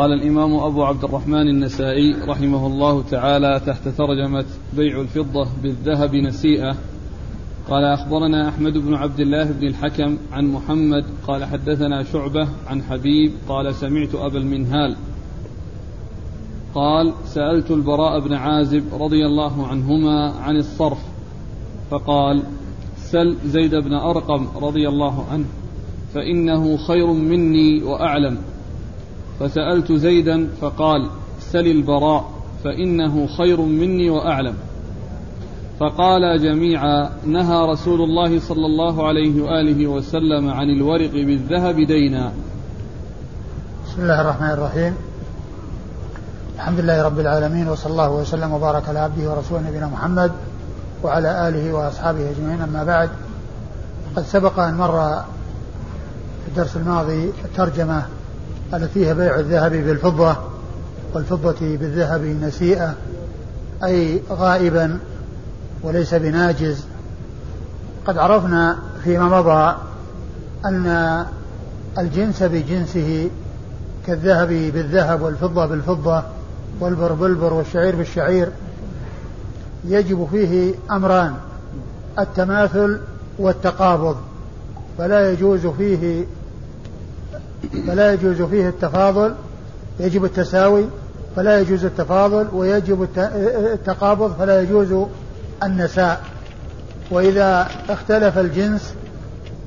قال الإمام أبو عبد الرحمن النسائي رحمه الله تعالى تحت ترجمة بيع الفضة بالذهب نسيئة. قال أخبرنا أحمد بن عبد الله بن الحكم عن محمد قال حدثنا شعبة عن حبيب قال سمعت أبا المنهال قال سألت البراء بن عازب رضي الله عنهما عن الصرف فقال سل زيد بن أرقم رضي الله عنه فإنه خير مني وأعلم. فسألت زيدا فقال سل البراء فإنه خير مني وأعلم. فقال جميعا نهى رسول الله صلى الله عليه وآله وسلم عن الورق بالذهب دينا. بسم الله الرحمن الرحيم. الحمد لله رب العالمين وصلى الله وسلم وبارك على عبده ورسوله نبينا محمد وعلى آله وأصحابه أجمعين. أما بعد قد سبق أن مر في الدرس الماضي الترجمة التي فيها بيع الذهب بالفضة والفضة بالذهب نسيئة أي غائبا وليس بناجز. قد عرفنا فيما مضى أن الجنس بجنسه كالذهب بالذهب والفضة بالفضة والبر بالبر والشعير بالشعير يجب فيه أمران التماثل والتقابض فلا يجوز فيه فلا يجوز فيه التفاضل يجب التساوي فلا يجوز التفاضل ويجب التقابض فلا يجوز النساء. وإذا اختلف الجنس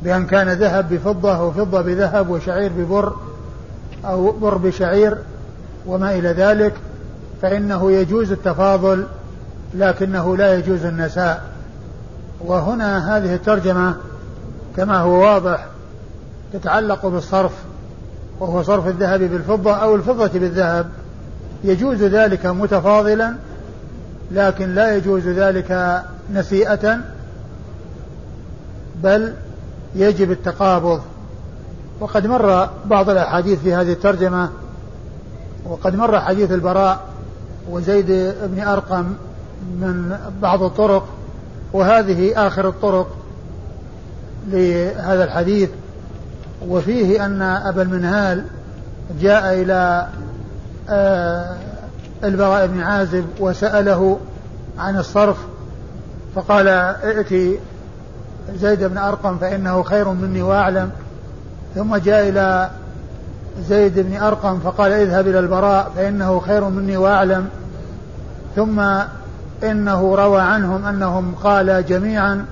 بأن كان ذهب بفضة أو فضة بذهب وشعير ببر أو بر بشعير وما إلى ذلك فإنه يجوز التفاضل لكنه لا يجوز النساء. وهنا هذه الترجمة كما هو واضح تتعلق بالصرف. وهو صرف الذهب بالفضة أو الفضة بالذهب. يجوز ذلك متفاضلا لكن لا يجوز ذلك نسيئة بل يجب التقابض. وقد مر بعض الأحاديث في هذه الترجمة وقد مر حديث البراء وزيد بن أرقم من بعض الطرق وهذه آخر الطرق لهذا الحديث. وفيه أن أبا المنهال جاء إلى آه، البراء بن عازب وسأله عن الصرف فقال ائتي زيد بن أرقم فإنه خير مني وأعلم. ثم جاء إلى زيد بن أرقم فقال اذهب إلى البراء فإنه خير مني وأعلم. ثم إنه روى عنهم أنهم قال جميعا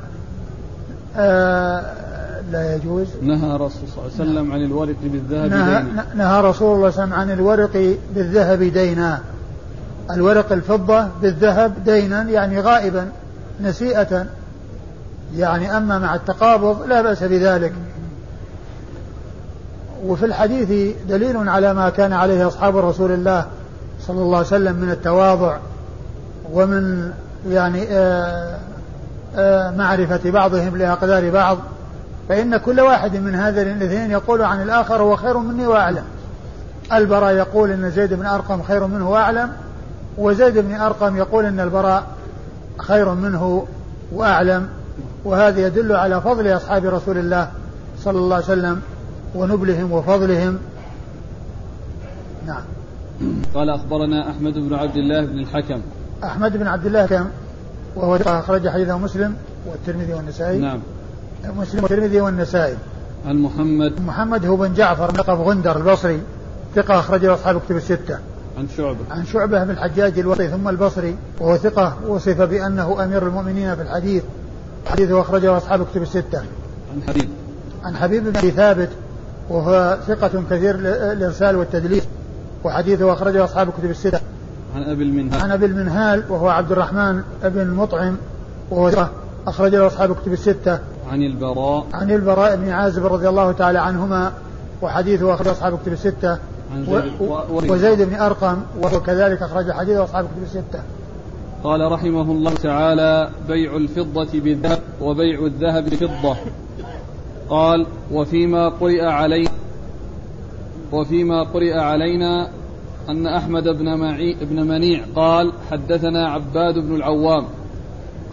آه لا يجوز. نهى رسول صلى الله عليه وسلم عن الورق بالذهب نهى, دينا. نهى رسول الله صلى الله عليه وسلم عن الورق بالذهب دينا. الورق الفضة بالذهب دينا يعني غائبا نسيئة. يعني أما مع التقابض لا بأس بذلك. وفي الحديث دليل على ما كان عليه أصحاب رسول الله صلى الله عليه وسلم من التواضع ومن يعني آآ آآ معرفة بعضهم لأقدار بعض. فإن كل واحد من هذين الاثنين يقول عن الآخر هو خير مني وأعلم. البراء يقول أن زيد بن أرقم خير منه وأعلم وزيد بن أرقم يقول أن البراء خير منه وأعلم. وهذا يدل على فضل أصحاب رسول الله صلى الله عليه وسلم ونبلهم وفضلهم. نعم. قال أخبرنا أحمد بن عبد الله بن الحكم. أحمد بن عبد الله كم؟ وهو أخرج حديثه مسلم والترمذي والنسائي. نعم. مسلم والترمذي والنسائي. عن محمد. محمد هو بن جعفر لقب غندر البصري ثقة أخرجه أصحاب كتب الستة. عن شعبة. عن شعبة بن الحجاج الوصي ثم البصري وهو ثقة وصف بأنه أمير المؤمنين في الحديث. حديثه أخرجه أصحاب كتب الستة. عن حبيب. عن حبيب بن أبي ثابت وهو ثقة كثير الإرسال والتدليس. وحديثه أخرجه أصحاب كتب الستة. عن أبي المنهال. عن أبي المنهال وهو عبد الرحمن بن المطعم وهو ثقة أخرجه أصحاب كتب الستة. عن البراء. عن البراء بن عازب رضي الله تعالى عنهما وحديثه أخرج أصحاب كتب الستة. وزيد. بن أرقم وهو كذلك أخرج حديثه أصحاب كتب الستة. قال رحمه الله تعالى بيع الفضة بالذهب وبيع الذهب بالفضة قال وفيما قرئ علي وفيما قرئ علينا أن أحمد بن, معي بن منيع قال حدثنا عباد بن العوام.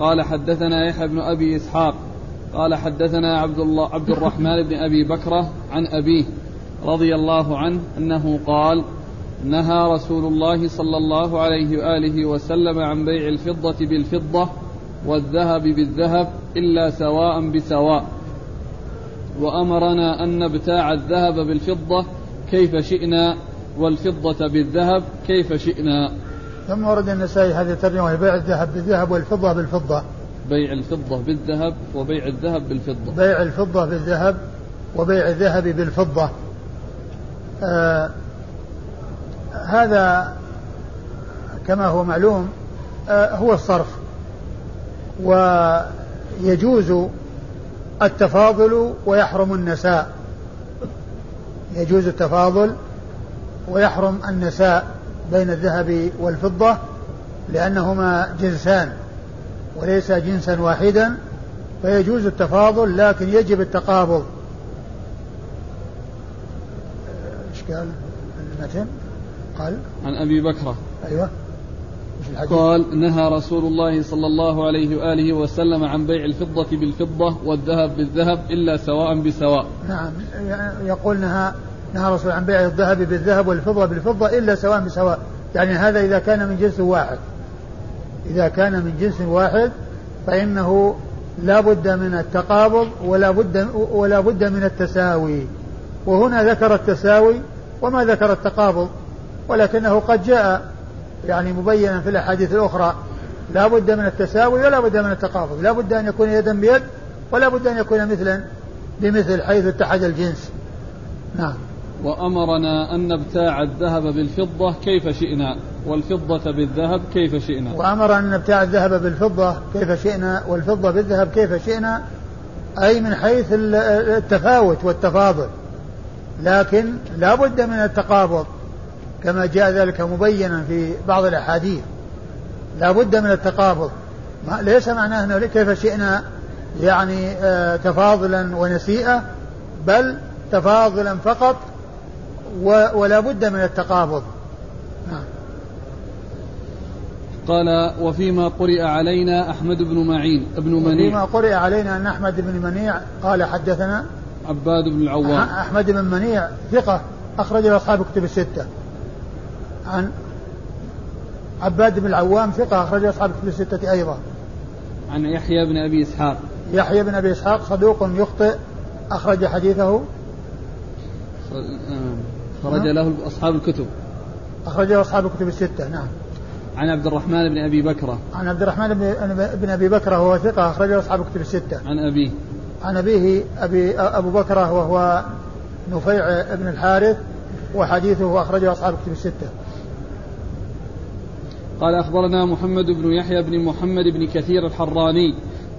قال حدثنا يحيى بن أبي إسحاق. قال حدثنا عبد الله عبد الرحمن بن أبي بكرة عن أبيه رضي الله عنه أنه قال نهى رسول الله صلى الله عليه وآله وسلم عن بيع الفضة بالفضة والذهب بالذهب إلا سواء بسواء. وأمرنا أن نبتاع الذهب بالفضة كيف شئنا والفضة بالذهب كيف شئنا. ثم ورد النسائي هذه الترجمة بيع الذهب بالذهب والفضة بالفضة. بيع الفضة بالذهب وبيع الذهب بالفضة. بيع الفضة بالذهب وبيع الذهب بالفضة. آه هذا كما هو معلوم آه هو الصرف. ويجوز التفاضل ويحرم النساء. يجوز التفاضل ويحرم النساء بين الذهب والفضة لأنهما جنسان. وليس جنسا واحدا فيجوز التفاضل لكن يجب التقابض. إيش قال؟ المتن؟ قال؟ عن أبي بكرة. أيوه. قال نهى رسول الله صلى الله عليه وآله وسلم عن بيع الفضة بالفضة والذهب بالذهب إلا سواء بسواء. نعم. يقول نهى نهى الرسول عن بيع الذهب بالذهب والفضة بالفضة إلا سواء بسواء، يعني هذا إذا كان من جنس واحد. إذا كان من جنس واحد فإنه لا بد من التقابض ولا بد ولا بد من التساوي. وهنا ذكر التساوي وما ذكر التقابض ولكنه قد جاء يعني مبينا في الأحاديث الأخرى. لا بد من التساوي ولا بد من التقابض. لا بد أن يكون يدا بيد ولا بد أن يكون مثلا بمثل حيث اتحد الجنس. نعم. وأمرنا أن نبتاع الذهب بالفضة كيف شئنا والفضة بالذهب كيف شئنا. وأمر أن نبتاع الذهب بالفضة كيف شئنا والفضة بالذهب كيف شئنا أي من حيث التفاوت والتفاضل. لكن لا بد من التقابض كما جاء ذلك مبينا في بعض الأحاديث. لا بد من التقابض. ليس معناه أنه كيف شئنا يعني آه تفاضلا ونسيئة بل تفاضلا فقط ولا بد من التقابض. نعم قال وفيما قرئ علينا أحمد بن معين ابن منيع. وفيما قرئ علينا أن أحمد بن منيع قال حدثنا عباد بن العوام. أحمد بن منيع ثقة أخرج له أصحاب كتب الستة. عن عباد بن العوام ثقة أخرج أصحاب كتب الستة أيضا. عن يحيى بن أبي إسحاق. يحيى بن أبي إسحاق صدوق يخطئ أخرج حديثه. خرج نعم. له أصحاب الكتب. أخرج له أصحاب الكتب الستة نعم. عن عبد الرحمن بن أبي بكرة. عن عبد الرحمن بن أبي بكرة وهو ثقة أخرج له أصحاب الكتب الستة. عن أبيه. عن أبيه أبي أبو بكرة وهو نفيع بن الحارث وحديثه أخرجه أصحاب الكتب الستة. قال أخبرنا محمد بن يحيى بن محمد بن كثير الحراني.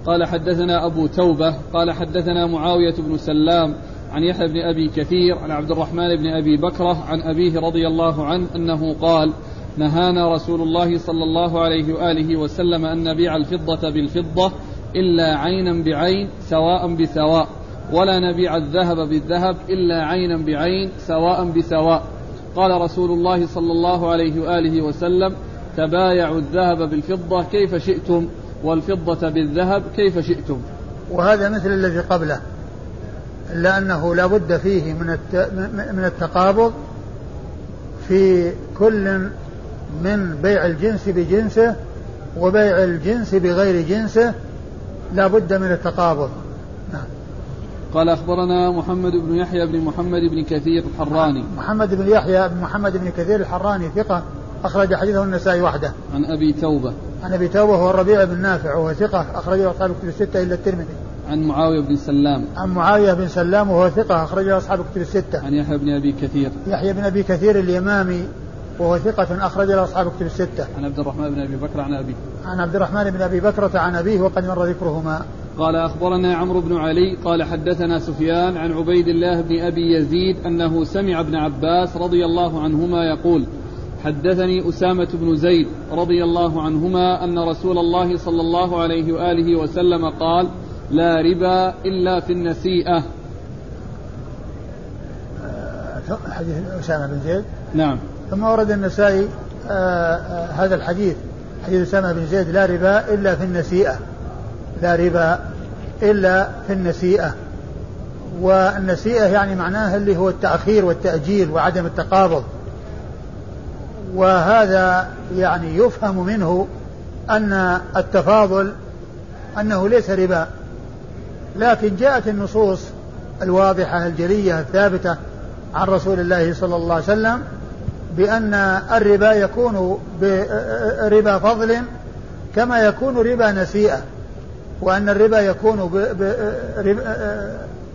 قال حدثنا أبو توبة. قال حدثنا معاوية بن سلام. عن يحيى بن أبي كثير عن عبد الرحمن بن أبي بكرة عن أبيه رضي الله عنه أنه قال نهانا رسول الله صلى الله عليه وآله وسلم أن نبيع الفضة بالفضة إلا عينا بعين سواء بسواء ولا نبيع الذهب بالذهب إلا عينا بعين سواء بسواء. قال رسول الله صلى الله عليه وآله وسلم تبايعوا الذهب بالفضة كيف شئتم والفضة بالذهب كيف شئتم. وهذا مثل الذي قبله. إلا أنه لا بد فيه من من التقابض في كل من بيع الجنس بجنسه وبيع الجنس بغير جنسه لا بد من التقابض نعم قال أخبرنا محمد بن يحيى بن محمد بن كثير الحراني محمد بن يحيى بن محمد بن كثير الحراني ثقة أخرج حديثه النسائي وحده. عن أبي توبة. عن أبي توبة هو الربيع بن نافع وهو ثقة أخرجه أصحاب الكتب الستة إلا الترمذي. عن معاوية بن سلام. عن معاوية بن سلام وهو ثقة أخرجه أصحاب الكتب الستة. عن يحيى بن أبي كثير. يحيى بن أبي كثير اليمامي وهو ثقة أخرج له أصحاب الكتب الستة. عن عبد الرحمن بن أبي بكر عن أبيه. عن عبد الرحمن بن أبي بكرة عن أبيه وقد مر ذكرهما. قال أخبرنا عمرو بن علي قال حدثنا سفيان عن عبيد الله بن أبي يزيد أنه سمع ابن عباس رضي الله عنهما يقول حدثني أسامة بن زيد رضي الله عنهما أن رسول الله صلى الله عليه وآله وسلم قال لا ربا إلا في النسيئة. حديث أسامة بن زيد. نعم. ثم ورد النسائي آه، آه، هذا الحديث. حديث أسامة بن زيد لا ربا إلا في النسيئة. لا ربا إلا في النسيئة. والنسيئة يعني معناها اللي هو التأخير والتأجيل وعدم التقابض. وهذا يعني يفهم منه أن التفاضل أنه ليس ربا. لكن جاءت النصوص الواضحة الجلية الثابتة عن رسول الله صلى الله عليه وسلم بأن الربا يكون بربا فضل كما يكون ربا نسيئة وأن الربا يكون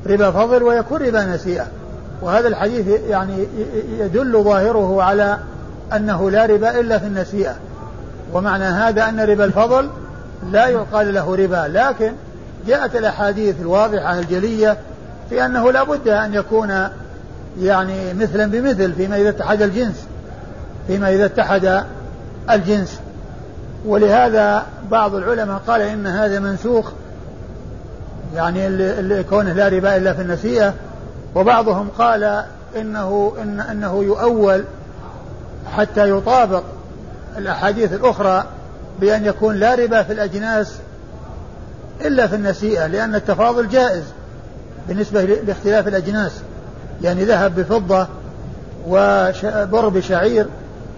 ربا فضل ويكون ربا نسيئة. وهذا الحديث يعني يدل ظاهره على أنه لا ربا إلا في النسيئة. ومعنى هذا أن ربا الفضل لا يقال له ربا لكن جاءت الأحاديث الواضحة الجلية في أنه لا بد أن يكون يعني مثلا بمثل فيما إذا اتحد الجنس فيما إذا اتحد الجنس. ولهذا بعض العلماء قال إن هذا منسوخ يعني اللي كونه لا ربا إلا في النسيئة. وبعضهم قال إنه إن أنه يؤول حتى يطابق الأحاديث الأخرى بأن يكون لا ربا في الأجناس إلا في النسيئة لأن التفاضل جائز بالنسبة لاختلاف الأجناس. يعني ذهب بفضة وبر بشعير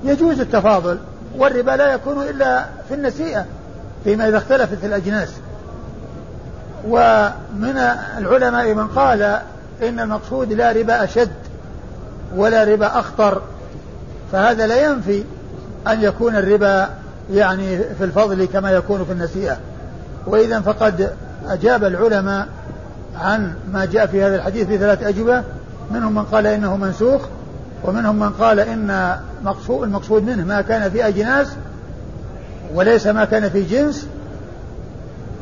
يجوز التفاضل. والربا لا يكون إلا في النسيئة فيما إذا اختلفت الأجناس. ومن العلماء من قال إن المقصود لا ربا أشد ولا ربا أخطر فهذا لا ينفي أن يكون الربا يعني في الفضل كما يكون في النسيئة. وإذا فقد أجاب العلماء عن ما جاء في هذا الحديث بثلاث أجوبة. منهم من قال إنه منسوخ ومنهم من قال إن مقصود المقصود منه ما كان في أجناس وليس ما كان في جنس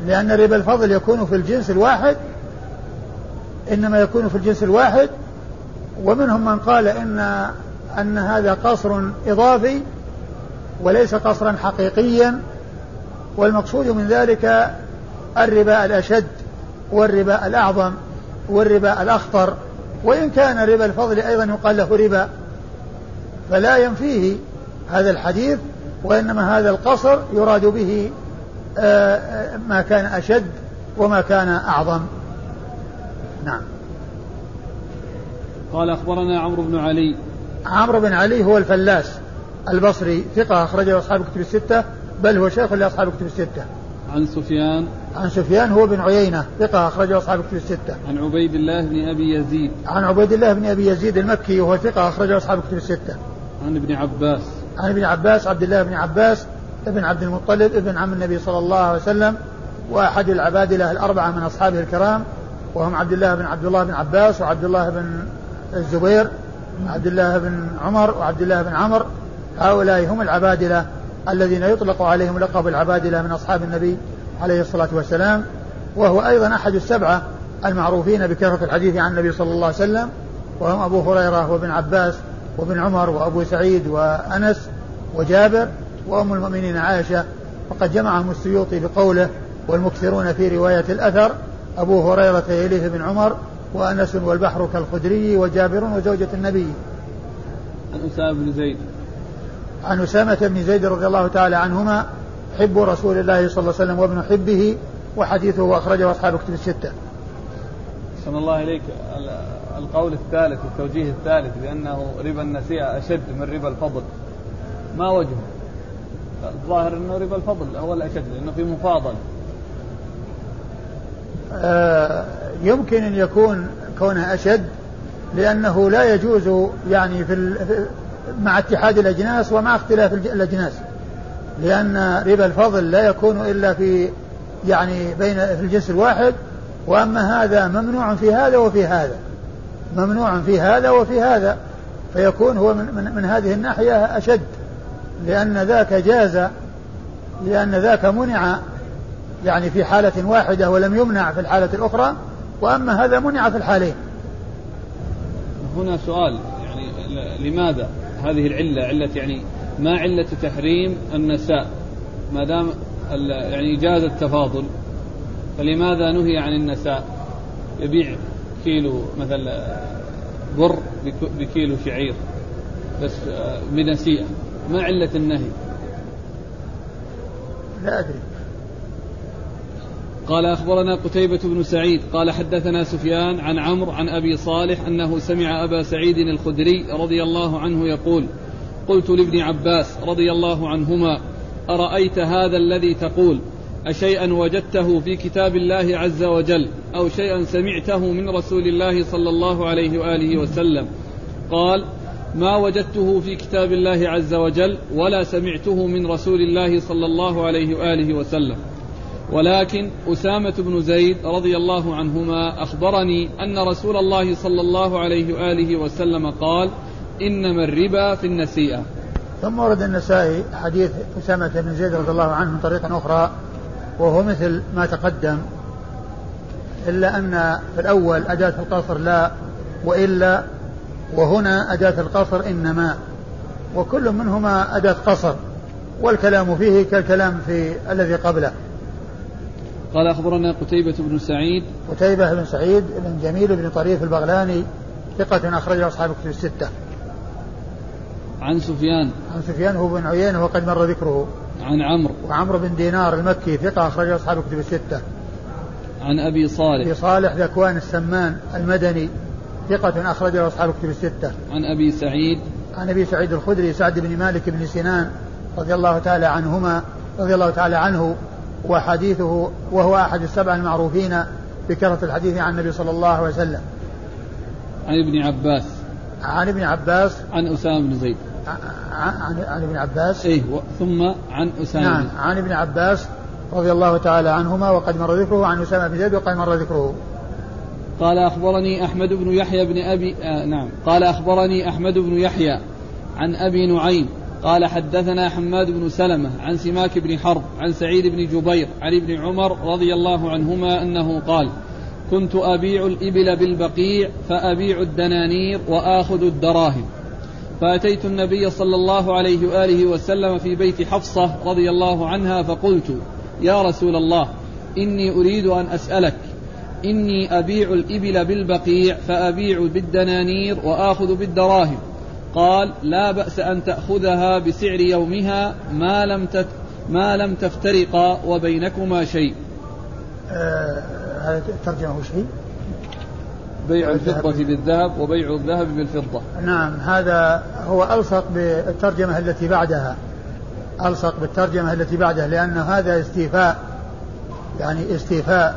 لأن ربا الفضل يكون في الجنس الواحد إنما يكون في الجنس الواحد. ومنهم من قال إن أن هذا قصر إضافي وليس قصرا حقيقيا. والمقصود من ذلك الربا الأشد والربا الأعظم والربا الأخطر وإن كان ربا الفضل أيضا يقال له ربا. فلا ينفيه هذا الحديث وإنما هذا القصر يراد به آه، آه، ما كان أشد وما كان أعظم. نعم. قال أخبرنا عمرو بن علي. عمرو بن علي هو الفلاس البصري ثقة أخرجه أصحاب كتب الستة. بل هو شيخ لأصحاب كتب الستة. عن سفيان. عن سفيان هو بن عيينة ثقة أخرجه أصحاب كتب الستة. عن عبيد الله بن أبي يزيد. عن عبيد الله بن أبي يزيد المكي وهو ثقة أخرجه أصحاب كتب الستة. عن ابن عباس. عن ابن عباس عبد الله بن عباس ابن عبد المطلب ابن عم النبي صلى الله عليه وسلم وأحد العبادلة الأربعة من أصحابه الكرام وهم عبد الله بن عبد الله بن عباس وعبد الله بن الزبير وعبد الله بن عمر وعبد الله بن عمر. هؤلاء هم العبادلة. الذين يطلق عليهم لقب العبادلة من أصحاب النبي عليه الصلاة والسلام وهو أيضا أحد السبعة المعروفين بكثرة الحديث عن النبي صلى الله عليه وسلم وهم أبو هريرة وابن عباس وابن عمر وأبو سعيد وأنس وجابر وأم المؤمنين عائشة وقد جمعهم السيوطي بقوله والمكثرون في رواية الأثر أبو هريرة يليه بن عمر وأنس والبحر كالخدري وجابر وزوجة النبي. عن أسامة بن زيد. عن أسامة بن زيد رضي الله تعالى عنهما حب رسول الله صلى الله عليه وسلم وابن حبه وحديثه أخرجه أصحاب كتب الستة. صلى الله إليك. القول الثالث التوجيه الثالث بأنه ربا النسيئة أشد من ربا الفضل. ما وجهه؟ الظاهر أنه ربا الفضل هو الأشد لأنه في مفاضل. آه يمكن أن يكون كونه أشد لأنه لا يجوز يعني في مع اتحاد الأجناس ومع اختلاف الأجناس. لأن ربا الفضل لا يكون إلا في يعني بين في الجنس الواحد وأما هذا ممنوع في هذا وفي هذا. ممنوع في هذا وفي هذا. فيكون هو من, من, من هذه الناحية أشد. لأن ذاك جاز لأن ذاك منع يعني في حالة واحدة ولم يمنع في الحالة الأخرى وأما هذا منع في الحالين. هنا سؤال يعني لماذا؟ هذه العلة علة يعني ما علة تحريم النساء ما دام يعني جاز التفاضل فلماذا نهي عن النساء؟ يبيع كيلو مثلا بر بكيلو شعير بس آه، بنسيئة ما علة النهي؟ لا أدري. قال أخبرنا قتيبة بن سعيد قال حدثنا سفيان عن عمرو عن أبي صالح أنه سمع أبا سعيد الخدري رضي الله عنه يقول قلت لابن عباس رضي الله عنهما أرأيت هذا الذي تقول؟ أشيئا وجدته في كتاب الله عز وجل أو شيئا سمعته من رسول الله صلى الله عليه وآله وسلم. قال ما وجدته في كتاب الله عز وجل ولا سمعته من رسول الله صلى الله عليه وآله وسلم. ولكن أسامة بن زيد رضي الله عنهما أخبرني أن رسول الله صلى الله عليه وآله وسلم قال إنما الربا في النسيئة. ثم ورد النسائي حديث أسامة بن زيد رضي الله عنه من طريق أخرى وهو مثل ما تقدم إلا أن في الأول أداة القصر لا وإلا وهنا أداة القصر إنما وكل منهما أداة قصر والكلام فيه كالكلام في الذي قبله. قال أخبرنا قتيبة بن سعيد. قتيبة بن سعيد بن جميل بن طريف البغلاني ثقة أخرج أصحاب كتب الستة. عن سفيان. عن سفيان هو بن عيينة وقد مر ذكره. عن عمرو. وعمرو بن دينار المكي ثقة أخرج أصحاب كتب الستة. عن أبي صالح. أبي صالح ذكوان السمان المدني ثقة أخرج أصحاب كتب الستة. عن أبي سعيد. عن أبي سعيد الخدري سعد بن مالك بن سنان رضي الله تعالى عنهما رضي الله تعالى عنه وحديثه وهو أحد السبع المعروفين بكثرة الحديث عن النبي صلى الله عليه وسلم. عن ابن عباس. عن ابن عباس. عن أسامة بن زيد. عن, عن ابن عباس. إيه ثم عن أسامة. نعم عن ابن عباس رضي الله تعالى عنهما وقد مر ذكره عن أسامة بن زيد وقد مر ذكره. قال أخبرني أحمد بن يحيى بن أبي آه نعم. قال أخبرني أحمد بن يحيى عن أبي نعيم قال حدثنا حماد بن سلمة عن سماك بن حرب عن سعيد بن جبير عن ابن عمر رضي الله عنهما أنه قال كنت أبيع الإبل بالبقيع فأبيع الدنانير وآخذ الدراهم. فأتيت النبي صلى الله عليه وآله وسلم في بيت حفصة رضي الله عنها فقلت يا رسول الله إني أريد أن أسألك إني أبيع الإبل بالبقيع فأبيع بالدنانير وآخذ بالدراهم. قال لا بأس أن تأخذها بسعر يومها ما لم تت ما لم تفترقا وبينكما شيء. آه هذا الترجمة شيء؟ بيع الفضة بالذهب وبيع الذهب بالفضة. نعم هذا هو ألصق بالترجمة التي بعدها. ألصق بالترجمة التي بعدها لأن هذا استيفاء يعني استيفاء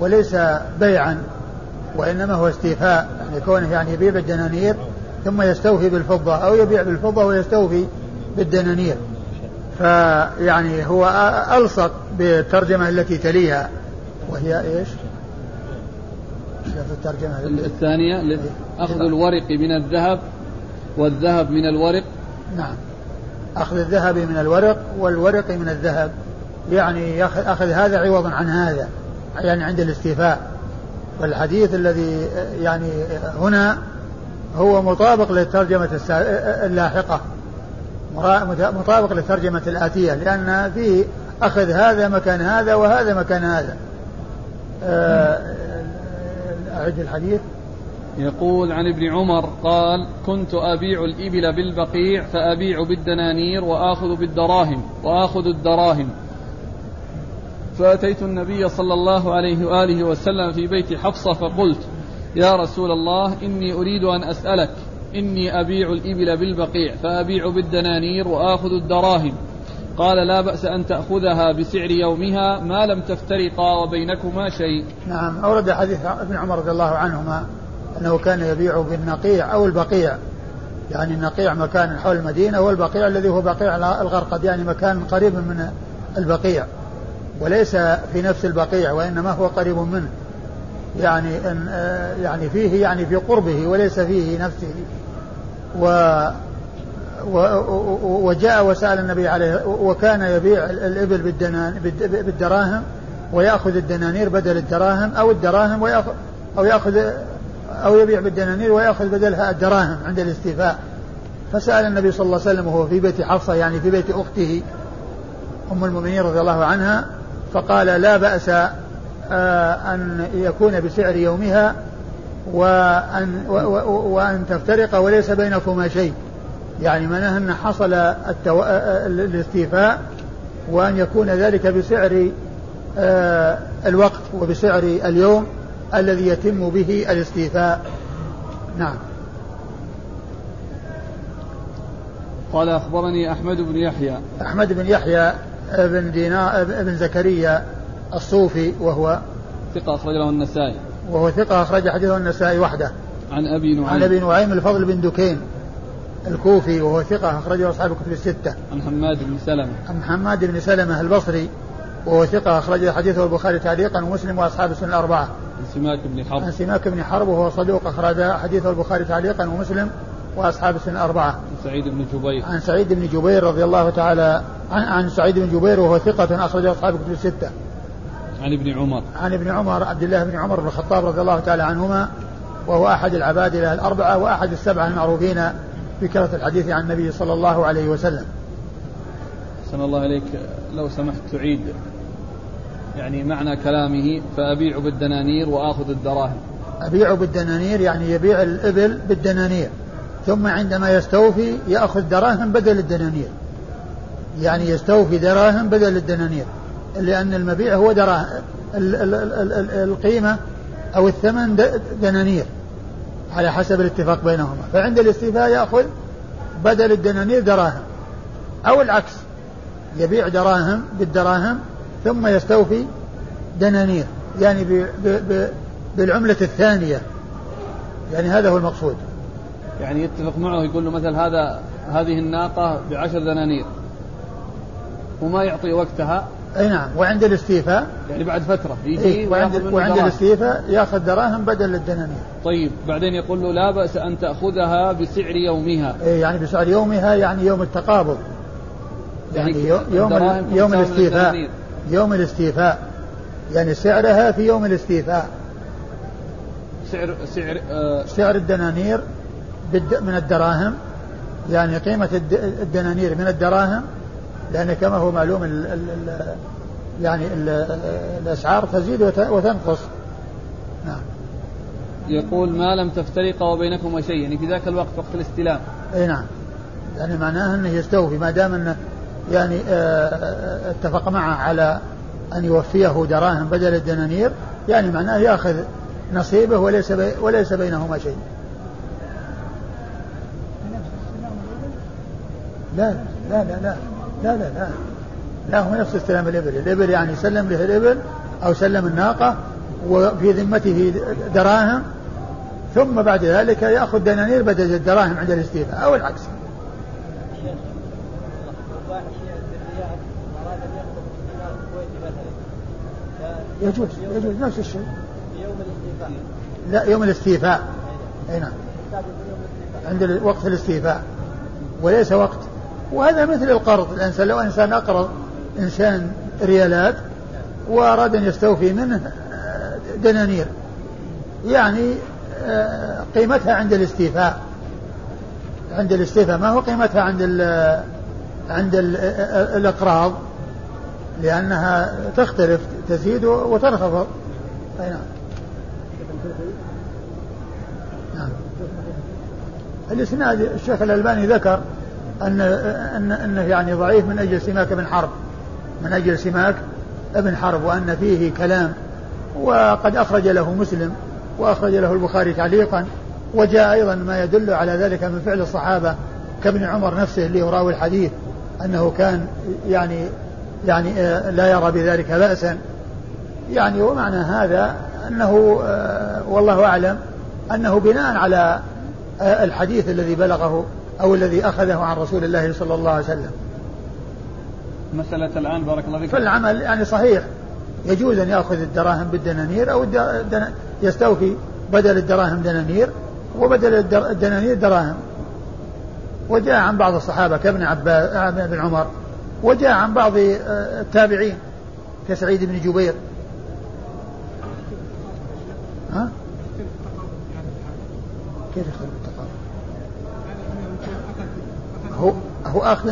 وليس بيعا وإنما هو استيفاء يعني كونه يعني يبيع بالدنانير ثم يستوفي بالفضة أو يبيع بالفضة ويستوفي بالدنانير. فيعني هو ألصق بالترجمة التي تليها. وهي إيش؟ في الترجمة. الثانية أخذ الورق من الذهب والذهب من الورق. نعم. أخذ الذهب من الورق والورق من الذهب. يعني أخذ هذا عوضا عن هذا يعني عند الاستيفاء. والحديث الذي يعني هنا هو مطابق للترجمة اللاحقة. مطابق للترجمة الآتية لأن فيه أخذ هذا مكان هذا وهذا مكان هذا. آه، أعد الحديث. يقول عن ابن عمر قال كنت أبيع الإبل بالبقيع فأبيع بالدنانير وآخذ بالدراهم وآخذ الدراهم. فأتيت النبي صلى الله عليه وآله وسلم في بيت حفصة فقلت يا رسول الله إني أريد أن أسألك إني أبيع الإبل بالبقيع فأبيع بالدنانير وآخذ الدراهم. قال لا بأس أن تأخذها بسعر يومها ما لم تفترقا وبينكما شيء. نعم أورد حديث ابن عمر رضي الله عنهما أنه كان يبيع بالنقيع أو البقيع. يعني النقيع مكان حول المدينة والبقيع الذي هو بقيع الغرقد يعني مكان قريب من البقيع. وليس في نفس البقيع وإنما هو قريب منه. يعني أن يعني فيه يعني في قربه وليس فيه نفسه. و وجاء وسأل النبي عليه وكان يبيع الإبل بالدراهم ويأخذ الدنانير بدل الدراهم أو الدراهم ويأخذ أو يأخذ أو يبيع بالدنانير ويأخذ بدلها الدراهم عند الاستيفاء. فسأل النبي صلى الله عليه وسلم وهو في بيت حفصة يعني في بيت أخته أم المؤمنين رضي الله عنها فقال لا بأس آه، أن يكون بسعر يومها وأن, وأن تفترق وليس بينكما شيء. يعني معناها أن حصل التو... الاستيفاء وأن يكون ذلك بسعر آه، الوقت وبسعر اليوم الذي يتم به الاستيفاء. نعم. قال أخبرني أحمد بن يحيى. أحمد بن يحيى بن دينار بن زكريا الصوفي وهو ثقة أخرج له النسائي وهو ثقة أخرج حديثه النسائي وحده عن أبي نعيم عن أبي نعيم الفضل بن دكين الكوفي وهو ثقة أخرجه أصحاب الكتب الستة عن حماد بن سلمة عن حماد بن سلمة البصري وهو ثقة أخرج حديثه البخاري تعليقا ومسلم وأصحاب السنة الأربعة. عن سماك بن حرب. عن سماك بن حرب وهو صدوق أخرج حديثه البخاري تعليقا ومسلم وأصحاب السنة الأربعة. عن سعيد بن جبير. عن سعيد بن جبير رضي الله تعالى عن, عن سعيد بن جبير وهو ثقة أخرجه أصحاب الكتب الستة. عن ابن عمر. عن ابن عمر عبد الله بن عمر بن الخطاب رضي الله تعالى عنهما وهو أحد العبادلة الأربعة وأحد السبعة المعروفين بكثرة الحديث عن النبي صلى الله عليه وسلم. أحسن الله إليك. لو سمحت تعيد. يعني معنى كلامه فأبيع بالدنانير وآخذ الدراهم. أبيع بالدنانير يعني يبيع الإبل بالدنانير. ثم عندما يستوفي يأخذ دراهم بدل الدنانير. يعني يستوفي دراهم بدل الدنانير. لأن المبيع هو دراهم القيمة أو الثمن دنانير على حسب الاتفاق بينهما. فعند الاستيفاء يأخذ بدل الدنانير دراهم أو العكس يبيع دراهم بالدراهم ثم يستوفي دنانير يعني ب ب ب بالعملة الثانية. يعني هذا هو المقصود. يعني يتفق معه يقول له مثل هذا هذه الناقة بعشر دنانير وما يعطي وقتها أي نعم. وعند الاستيفاء؟ يعني بعد فترة. يجي إيه وعند, وعند الاستيفاء يأخذ دراهم بدل الدنانير. طيب بعدين يقول له لا بأس أن تأخذها بسعر يومها. إيه يعني بسعر يومها يعني يوم التقابض. يعني, يعني يوم يوم الاستيفاء. يوم الاستيفاء. يعني سعرها في يوم الاستيفاء. سعر سعر آه سعر الدنانير من الدراهم. يعني قيمة الدنانير من الدراهم. لأن كما هو معلوم ال ال يعني ال الأسعار تزيد وتنقص. نعم. يقول ما لم تفترق وبينكما شيء يعني في ذاك الوقت وقت الاستلام أي نعم. يعني معناه أنه يستوفي ما دام انه يعني آه، آه، اتفق معه على أن يوفيه دراهم بدل الدنانير يعني معناه يأخذ نصيبه وليس بي وليس بينهما شيء. لا لا لا لا. لا لا لا. لا هو نفس استلام الإبل. الإبل يعني سلم له الإبل أو سلم الناقة وفي ذمته دراهم ثم بعد ذلك يأخذ دنانير بدل الدراهم عند الاستيفاء أو العكس. يجوز يجوز نفس الشيء. يوم لا يوم الاستيفاء. أي نعم. عند وقت الاستيفاء. وليس وقت. وهذا مثل القرض. الانسان لو إنسان أقرض إنسان ريالات وأراد أن يستوفي منه آه، دنانير. يعني آه، قيمتها عند الاستيفاء. عند الاستيفاء. ما هو قيمتها عند ال عند ال الأقراض؟ لأنها تختلف تزيد وتنخفض أي نعم. نعم. الإسناد الشيخ الألباني ذكر أن أن أنه يعني ضعيف من أجل سماك بن حرب. من أجل سماك ابن حرب وأن فيه كلام. وقد أخرج له مسلم وأخرج له البخاري تعليقا وجاء أيضا ما يدل على ذلك من فعل الصحابة كابن عمر نفسه اللي يراوي الحديث أنه كان يعني يعني آه، لا يرى بذلك بأسا. يعني ومعنى هذا أنه آه، والله أعلم أنه بناء على آه، الحديث الذي بلغه أو الذي أخذه عن رسول الله صلى الله عليه وسلم. مسألة الآن بارك الله فيك. فالعمل يعني صحيح. يجوز أن يأخذ الدراهم بالدنانير أو يستوفي بدل الدراهم دنانير وبدل الدنانير دراهم. وجاء عن بعض الصحابة كابن عباس بن عمر وجاء عن بعض آه، التابعين كسعيد بن جبير. ها؟ كيف يختلف هو هو أخذ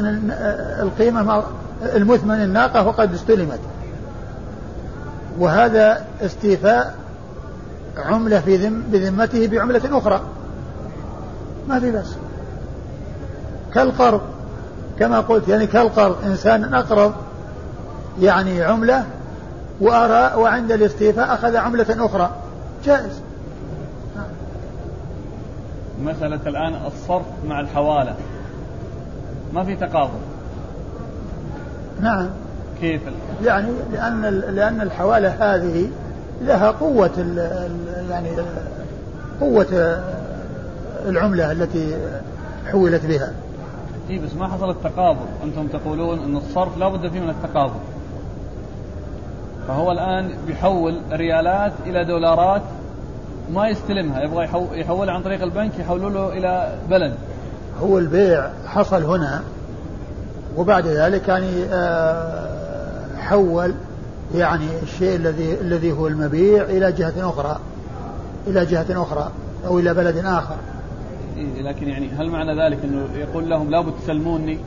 القيمة المثمن الناقة وقد استلمت. وهذا استيفاء عملة في ذم بذمته بعملة أخرى. ما في بس كالقرض. كما قلت يعني كالقرض. إنسان أقرض يعني عملة وأرى وعند الاستيفاء أخذ عملة أخرى. جائز. مسألة الآن الصرف مع الحوالة. ما في تقابض نعم. كيف؟ يعني لأن لأن الحوالة هذه لها قوة يعني قوة العملة التي حولت بها. إي بس ما حصل التقابض أنتم تقولون إن الصرف لا بد فيه من التقابض فهو الآن بيحول ريالات إلى دولارات ما يستلمها. يبغى يحولها عن طريق البنك يحولوا له إلى بلد. هو البيع حصل هنا وبعد ذلك يعني آه، حول يعني الشيء الذي الذي هو المبيع إلى جهة أخرى إلى جهة أخرى أو إلى بلد آخر. إيه لكن يعني هل معنى ذلك إنه يقول لهم لابد تسلموني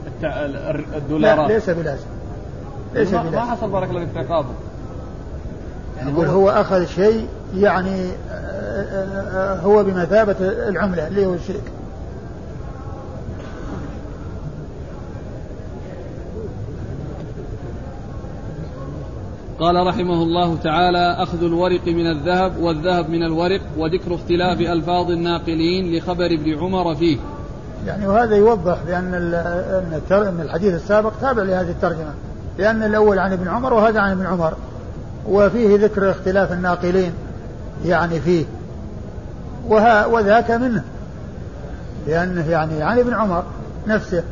الدولارات؟ لا ليس بلازم. ليس بلازم ما حصل بارك الله فيك يعني يقول هو أخذ شيء يعني آه، آه، هو بمثابة العملة اللي هو الشرك قال رحمه الله تعالى أخذ الورق من الذهب والذهب من الورق وذكر اختلاف ألفاظ الناقلين لخبر ابن عمر فيه. يعني وهذا يوضح بأن أن الحديث السابق تابع لهذه الترجمة لأن الأول عن ابن عمر وهذا عن ابن عمر. وفيه ذكر اختلاف الناقلين يعني فيه. وها وذاك منه لأنه يعني عن ابن عمر نفسه.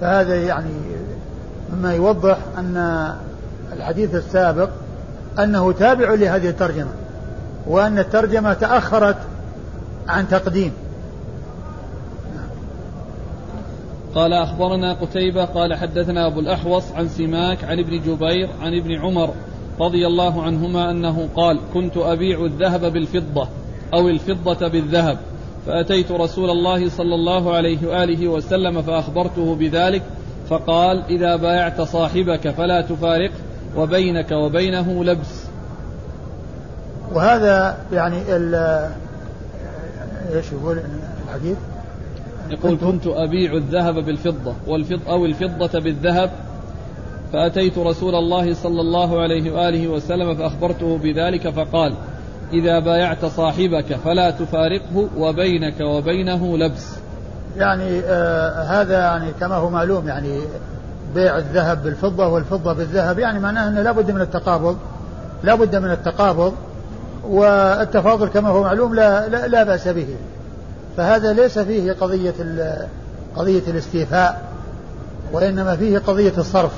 فهذا يعني مما يوضح أن الحديث السابق أنه تابع لهذه الترجمة وأن الترجمة تأخرت عن تقديم. قال أخبرنا قتيبة قال حدثنا أبو الأحوص عن سماك عن ابن جبير عن ابن عمر رضي الله عنهما أنه قال كنت أبيع الذهب بالفضة أو الفضة بالذهب فأتيت رسول الله صلى الله عليه وآله وسلم فأخبرته بذلك فقال إذا بايعت صاحبك فلا تفارقه وبينك وبينه لبس. وهذا يعني إيش يقول الحديث؟ يقول كنت أبيع الذهب بالفضة والفضة أو الفضة بالذهب فأتيت رسول الله صلى الله عليه وآله وسلم فأخبرته بذلك فقال إذا بايعت صاحبك فلا تفارقه وبينك وبينه لبس. يعني آه هذا يعني كما هو معلوم يعني بيع الذهب بالفضة والفضة بالذهب يعني معناه أنه لا بد من التقابض لا بد من التقابض والتفاضل كما هو معلوم لا, لا, لا بأس به. فهذا ليس فيه قضية قضية الاستيفاء وإنما فيه قضية الصرف.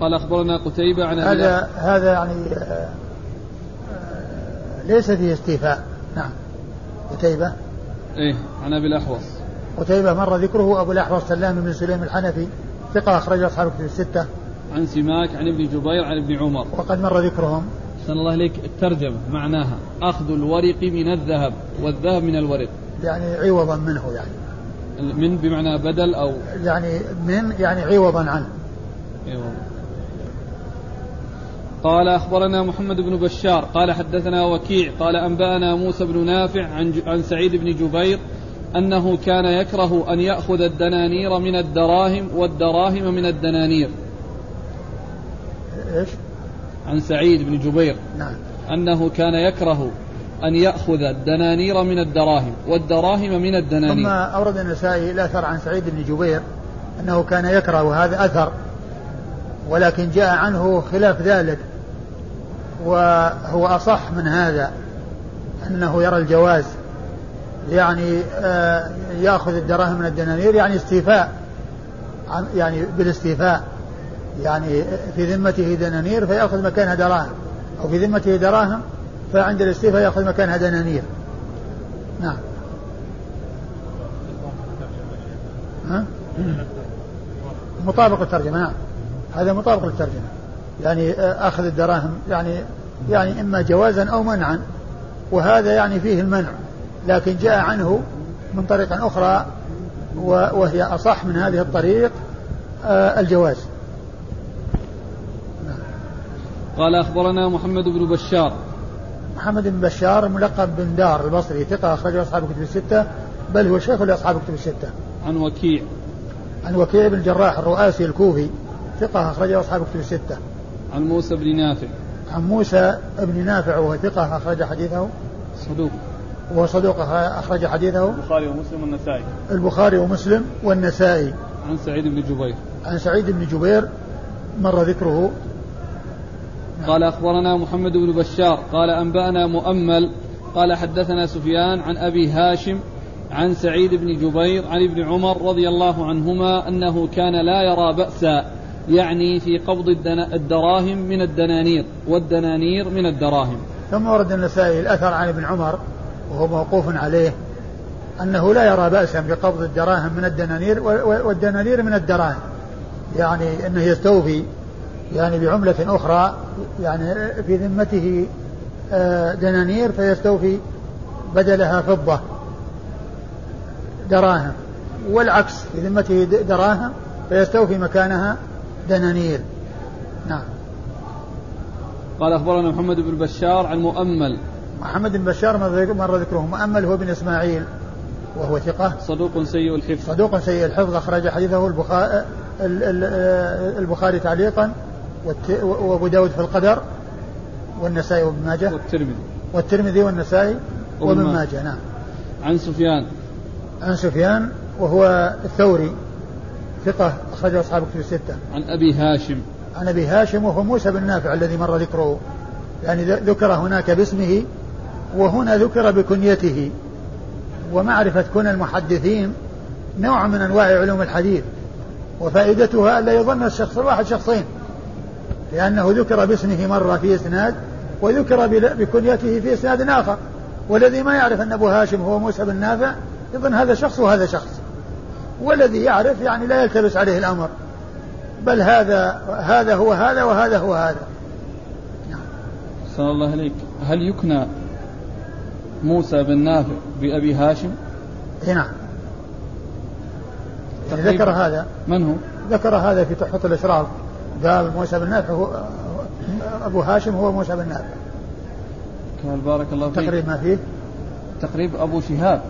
قال أخبرنا قتيبة عن هذا هذا يعني آه، آه، ليس فيه استيفاء. نعم. قتيبة؟ إيه عن أبي الأحوص. قتيبة مر ذكره أبو الأحوص سلام بن سليم الحنفي ثقة أخرج أصحاب كتب الستة. عن سماك عن ابن جبير عن ابن عمر. وقد مر ذكرهم. أحسن الله إليك الترجمة معناها أخذ الورق من الذهب والذهب من الورق. يعني عوضا منه يعني. من بمعنى بدل أو يعني من يعني عوضا عنه. عوضا. قال أخبرنا محمد بن بشار قال حدثنا وكيع قال أنبأنا موسى بن نافع عن, عن سعيد بن جبير أنه كان يكره أن يأخذ الدنانير من الدراهم والدراهم من الدنانير. إيش؟ عن سعيد بن جبير. نعم. أنه كان يكره أن يأخذ الدنانير من الدراهم والدراهم من الدنانير. ثم أورد النسائي الأثر عن سعيد بن جبير أنه كان يكره وهذا أثر ولكن جاء عنه خلاف ذلك وهو أصح من هذا أنه يرى الجواز. يعني آه، ياخذ الدراهم من الدنانير يعني استيفاء يعني بالاستيفاء يعني في ذمته دنانير فياخذ مكانها دراهم أو في ذمته دراهم فعند الاستيفاء ياخذ مكانها دنانير. نعم. ها؟ مطابق الترجمة نعم. هذا مطابق للترجمة. يعني آه، أخذ الدراهم يعني يعني إما جوازا أو منعا وهذا يعني فيه المنع. لكن جاء عنه من طريق أخرى وهي أصح من هذه الطريق آه، الجواز. قال أخبرنا محمد بن بشار. محمد بن بشار ملقب بن دار البصري ثقة أخرجه أصحاب الكتب الستة بل هو شيخ لأصحاب الكتب الستة. عن وكيع. عن وكيع بن الجراح الرؤاسي الكوفي ثقة أخرجه أصحاب الكتب الستة. عن موسى بن نافع. عن موسى بن نافع وهو ثقة أخرج حديثه. صدوق. وهو صدوق أخرج حديثه. البخاري ومسلم والنسائي. البخاري ومسلم والنسائي. عن سعيد بن جبير. عن سعيد بن جبير مر ذكره. قال أخبرنا محمد بن بشار قال أنبأنا مؤمل قال حدثنا سفيان عن أبي هاشم عن سعيد بن جبير عن ابن عمر رضي الله عنهما أنه كان لا يرى بأسا يعني في قبض الدراهم من الدنانير والدنانير من الدراهم. ثم ورد النسائي الأثر عن ابن عمر. وهو موقوف عليه أنه لا يرى بأسا بقبض الدراهم من الدنانير والدنانير من الدراهم. يعني أنه يستوفي يعني بعملة أخرى يعني في ذمته آه، دنانير فيستوفي بدلها فضة دراهم. والعكس في ذمته دراهم فيستوفي مكانها دنانير. نعم. قال أخبرنا محمد بن بشار عن مؤمل محمد بن بشار مر ذكره مؤمل هو بن إسماعيل وهو ثقة. صدوق سيء الحفظ. صدوق سيء الحفظ. أخرج حديثه البخاري, البخاري تعليقا وأبو داود في القدر والنسائي وابن ماجه. والترمذي. والترمذي والنسائي وابن ماجه. نعم. عن سفيان. عن سفيان وهو الثوري. ثقة أخرجه أصحاب كتب الستة. عن أبي هاشم. عن أبي هاشم وهو موسى بن نافع الذي مر ذكره. يعني ذكر هناك باسمه وهنا ذكر بكنيته ومعرفة كن المحدثين نوع من أنواع علوم الحديث وفائدتها ألا يظن الشخص الواحد شخصين لأنه ذكر باسمه مرة في إسناد وذكر بكنيته في إسناد آخر والذي ما يعرف أن أبو هاشم هو موسى بن نافع يظن هذا شخص وهذا شخص والذي يعرف يعني لا يلتبس عليه الأمر بل هذا هذا هو هذا وهذا هو هذا. نعم. صلى الله عليك هل يكنى موسى بن نافع بأبي هاشم؟ نعم ذكر هذا. من هو؟ ذكر هذا في تحفة الإشراف. قال موسى بن نافع هو أبو هاشم هو موسى بن نافع. قال بارك الله فيك. تقريب ما فيه؟ تقريب أبو شهاب.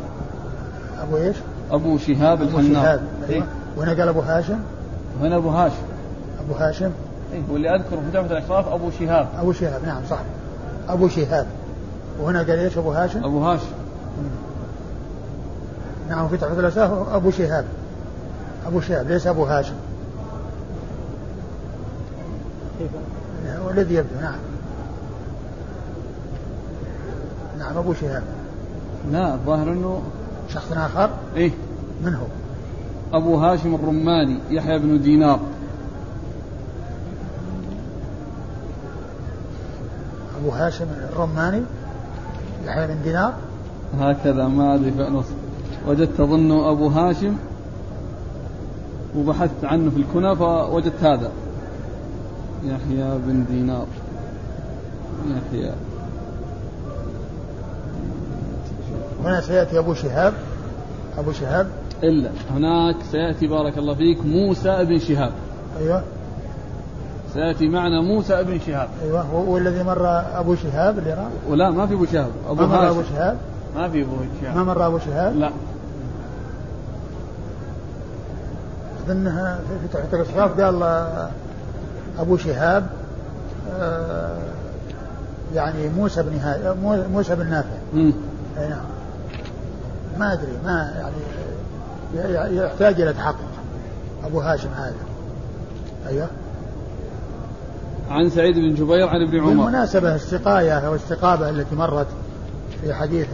أبو إيش؟ أبو شهاب الحناط شهاب. أيوة. وهنا قال أبو هاشم؟ وهنا أبو هاشم. أبو هاشم. إيه واللي أذكره في تحفة الأشراف أبو شهاب. أبو شهاب نعم صح. أبو شهاب. وهنا قال إيش أبو هاشم؟ أبو هاشم. نعم في تحفة الأشراف أبو شهاب. أبو شهاب ليس أبو هاشم. هو الذي يبدو نعم. نعم أبو شهاب. لا الظاهر أنه شخص آخر؟ إيه. من هو؟ أبو هاشم الرماني يحيى بن دينار. أبو هاشم الرماني؟ بن دينار هكذا ما أدري فأنص وجدت أظن أبو هاشم وبحثت عنه في الكنى فوجدت هذا. يحيى بن دينار. يحيى. هنا سيأتي أبو شهاب. أبو شهاب. إلا هناك سيأتي بارك الله فيك موسى بن شهاب. أيوه. سيأتي معنا موسى بن شهاب. أيوه والذي مر أبو شهاب اللي رأى ولا ما في أبو شهاب. أبو ما مر أبو شهاب؟ ما في أبو شهاب. ما مر أبو شهاب؟ لا. أظنها في تحت الإصراف قال أبو شهاب آه، يعني موسى بن موسى بن نافع. أي نعم. ما أدري ما يعني يحتاج إلى تحقق. أبو هاشم هذا. أيوه. عن سعيد بن جبير عن ابن عمر. بالمناسبة السقاية أو السقابة التي مرت في حديث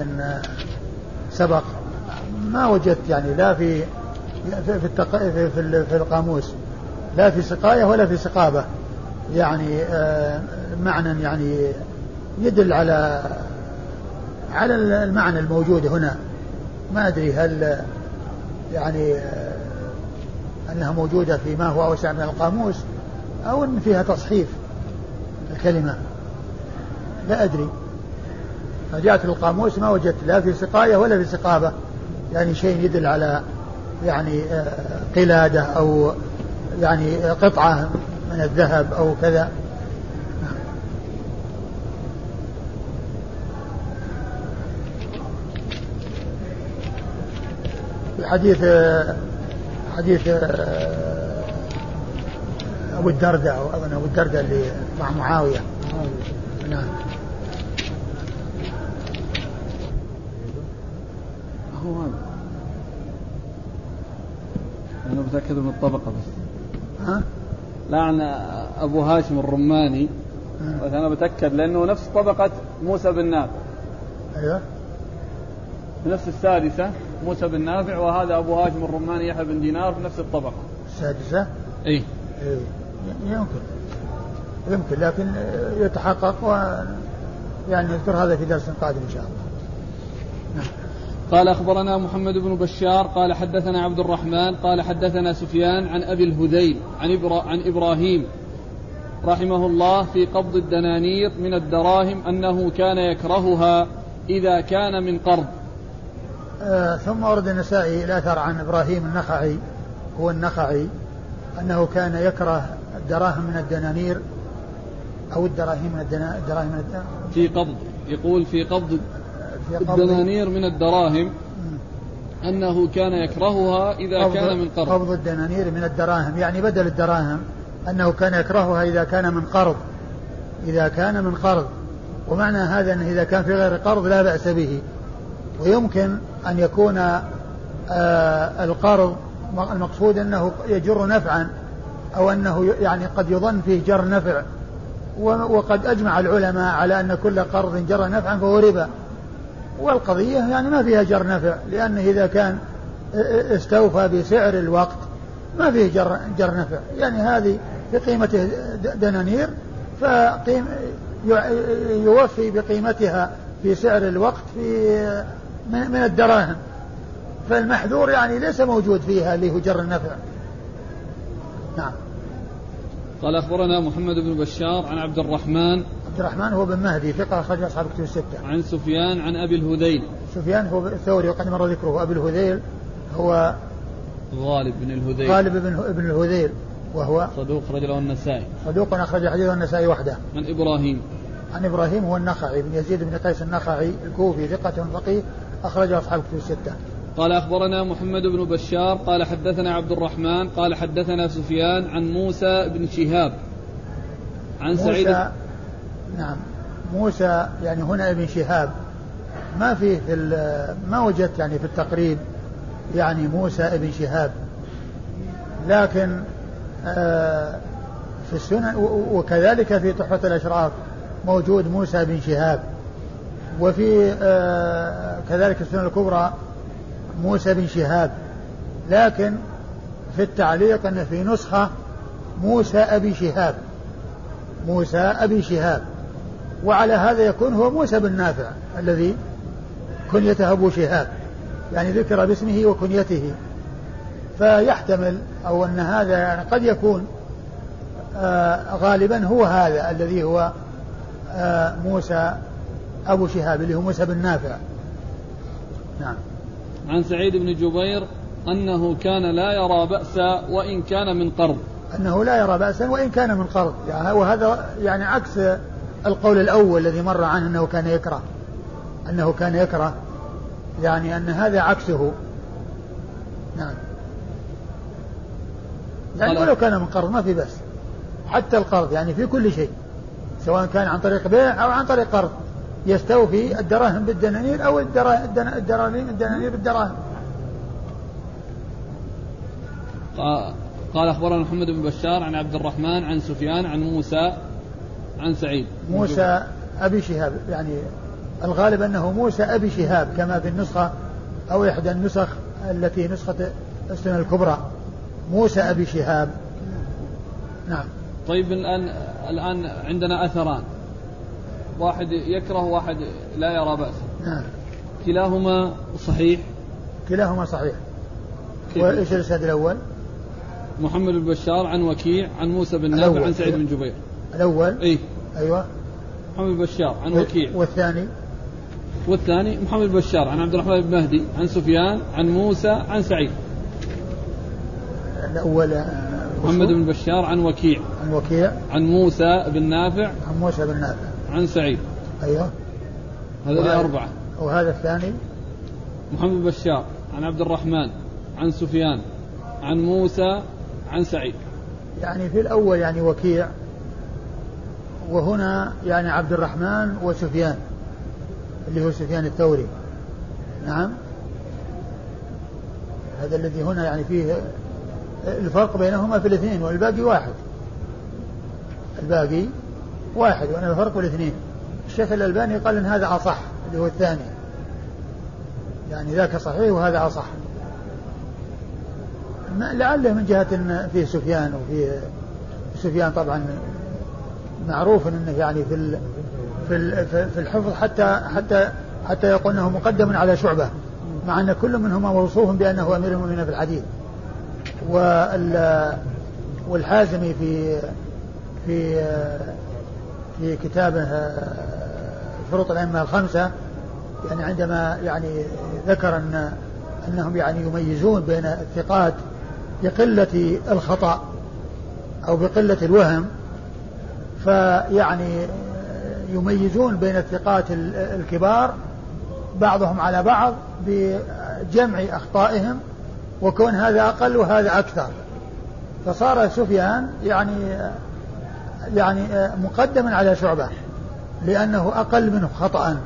سبق ما وجدت يعني لا في في التق... في, في, في القاموس لا في سقاية ولا في سقابة. يعني آه معنى يعني يدل على على المعنى الموجود هنا. ما أدري هل يعني آه أنها موجودة في ما هو أوسع من القاموس أو أن فيها تصحيف. الكلمة. لا أدري. رجعت القاموس ما وجدت لا في سقاية ولا في سقابة. يعني شيء يدل على يعني آه، قلادة أو يعني قطعة من الذهب أو كذا. في حديث حديث أبو الدرداء أو أظن أبو الدرداء اللي مع معاوية. نعم. هو هذا. أنا متأكد من الطبقة بس. ها؟ لا أنا أبو هاشم الرماني. بس أنا بتأكد لأنه نفس طبقة موسى بن نافع. أيوه. نفس السادسة موسى بن نافع وهذا أبو هاشم الرماني يحيى بن دينار في نفس الطبقة. السادسة؟ إيه يمكن. يمكن لكن يتحقق و يعني نذكر هذا في درس قادم إن شاء الله. قال أخبرنا محمد بن بشار قال حدثنا عبد الرحمن قال حدثنا سفيان عن أبي الهذيل عن, إبرا عن إبراهيم رحمه الله في قبض الدنانير من الدراهم أنه كان يكرهها إذا كان من قرض. آه ثم ورد النسائي الأثر عن إبراهيم النخعي هو النخعي أنه كان يكره الدراهم من الدنانير أو الدراهم من الدراهم من الدنانير في قبض يقول في قبض الدنانير من الدراهم أنه كان يكرهها إذا كان من قرض. قبض الدنانير من الدراهم يعني بدل الدراهم أنه كان يكرهها إذا كان من قرض إذا كان من قرض. ومعنى هذا أنه إذا كان في غير قرض لا بأس به. ويمكن أن يكون آه القرض المقصود أنه يجر نفعا أو أنه يعني قد يظن فيه جر نفع. وقد أجمع العلماء على أن كل قرض جر نفعا فهو ربا. والقضية يعني ما فيها جر نفع لأنه إذا كان استوفى بسعر الوقت ما فيه جر, جر نفع. يعني هذه بقيمة دنانير فقيم يوفي بقيمتها في سعر الوقت في من الدراهم. فالمحذور يعني ليس موجود فيها اللي هو جر النفع نعم قال أخبرنا محمد بن بشار عن عبد الرحمن عبد الرحمن هو بن مهدي ثقة أخرج أصحاب كتب الستة. عن سفيان عن أبي الهذيل. سفيان هو الثوري وقد مر ذكره أبي الهذيل هو غالب بن الهذيل. غالب بن ابن الهذيل وهو صدوق أخرج له النسائي. صدوق أخرج حديثه النسائي وحده. عن إبراهيم. عن إبراهيم هو النخعي بن يزيد بن قيس النخعي الكوفي ثقة فقيه أخرجه أصحاب كتب الستة. قال أخبرنا محمد بن بشار قال حدثنا عبد الرحمن قال حدثنا سفيان عن موسى بن شهاب. عن موسى سعيد نعم. موسى يعني هنا ابن شهاب. ما في في ما وجدت يعني في التقريب يعني موسى ابن شهاب. لكن آه في السنن وكذلك في تحفة الأشراف موجود موسى بن شهاب. وفي آه كذلك السنن الكبرى موسى بن شهاب لكن في التعليق أن في نسخة موسى أبي شهاب موسى أبي شهاب وعلى هذا يكون هو موسى بن نافع الذي كنيته أبو شهاب يعني ذكر باسمه وكنيته. فيحتمل أو أن هذا يعني قد يكون آه غالبا هو هذا الذي هو آه موسى أبو شهاب اللي هو موسى بن نافع. نعم. عن سعيد بن جبير أنه كان لا يرى بأسا وإن كان من قرض. أنه لا يرى بأسا وإن كان من قرض. يعني وهذا يعني عكس القول الأول الذي مر عنه أنه كان يكره. أنه كان يكره. يعني أن هذا عكسه. نعم. يعني ولو كان من قرض ما في بس حتى القرض يعني في كل شيء. سواء كان عن طريق بيع أو عن طريق قرض. يستوفي الدراهم بالدنانير أو الدراهم الدنانير بالدراهم. قال أخبرنا محمد بن بشار عن عبد الرحمن عن سفيان عن موسى عن سعيد. موسى أبي شهاب يعني الغالب أنه موسى أبي شهاب كما في النسخة أو إحدى النسخ التي نسخة السنة الكبرى. موسى أبي شهاب. نعم. طيب الآن الآن عندنا أثران. واحد يكره واحد لا يرى بأسا نعم. كلاهما صحيح. كلاهما صحيح. وإيش الإسناد الأول؟ محمد بن بشار عن وكيع عن موسى بن نافع عن سعيد بن جبير. الأول؟ إيه. أيوه. محمد بن بشار عن وكيع. والثاني؟ والثاني محمد بن بشار عن عبد الرحمن بن مهدي عن سفيان عن موسى عن سعيد. الأول آه، محمد بن بشار عن وكيع. عن وكيع. عن موسى بن نافع. عن موسى بن نافع. عن سعيد. أيوه. هذا أربعة. وهذا الثاني؟ محمد بشار عن عبد الرحمن عن سفيان عن موسى عن سعيد. يعني في الأول يعني وكيع وهنا يعني عبد الرحمن وسفيان اللي هو سفيان الثوري. نعم. هذا الذي هنا يعني فيه الفرق بينهما في الاثنين والباقي واحد. الباقي واحد وأنا الفرق بالاثنين الشيخ الألباني قال إن هذا أصح اللي هو الثاني. يعني ذاك صحيح وهذا أصح. لعله من جهة فيه سفيان وفيه سفيان طبعا معروف انه يعني في في في الحفظ حتى حتى حتى يقول إنه مقدم على شعبة مع إن كل منهما موصوف بأنه أمير المؤمنين في الحديث. والحازمي في في في كتابه شروط الأئمة الخمسة يعني عندما يعني ذكر أن أنهم يعني يميزون بين الثقات بقلة الخطأ أو بقلة الوهم فيعني يميزون بين الثقات الكبار بعضهم على بعض بجمع أخطائهم وكون هذا أقل وهذا أكثر. فصار سفيان يعني يعني مقدما على شعبة لأنه أقل منه خطأ.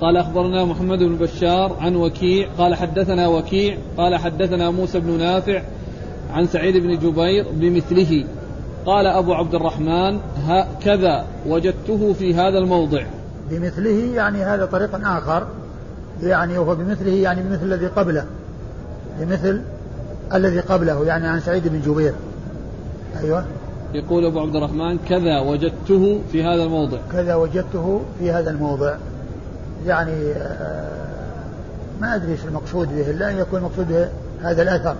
قال أخبرنا محمد بن بشار عن وكيع قال حدثنا وكيع قال حدثنا موسى بن نافع عن سعيد بن جبير بمثله. قال أبو عبد الرحمن كذا وجدته في هذا الموضع. بمثله يعني هذا طريق آخر يعني وهو بمثله يعني بمثل الذي قبله بمثل الذي قبله يعني عن سعيد بن جبير. أيوة. يقول أبو عبد الرحمن كذا وجدته في هذا الموضع. كذا وجدته في هذا الموضع. يعني آه، ما أدري إيش المقصود به إلا أن يكون المقصود به هذا الأثر.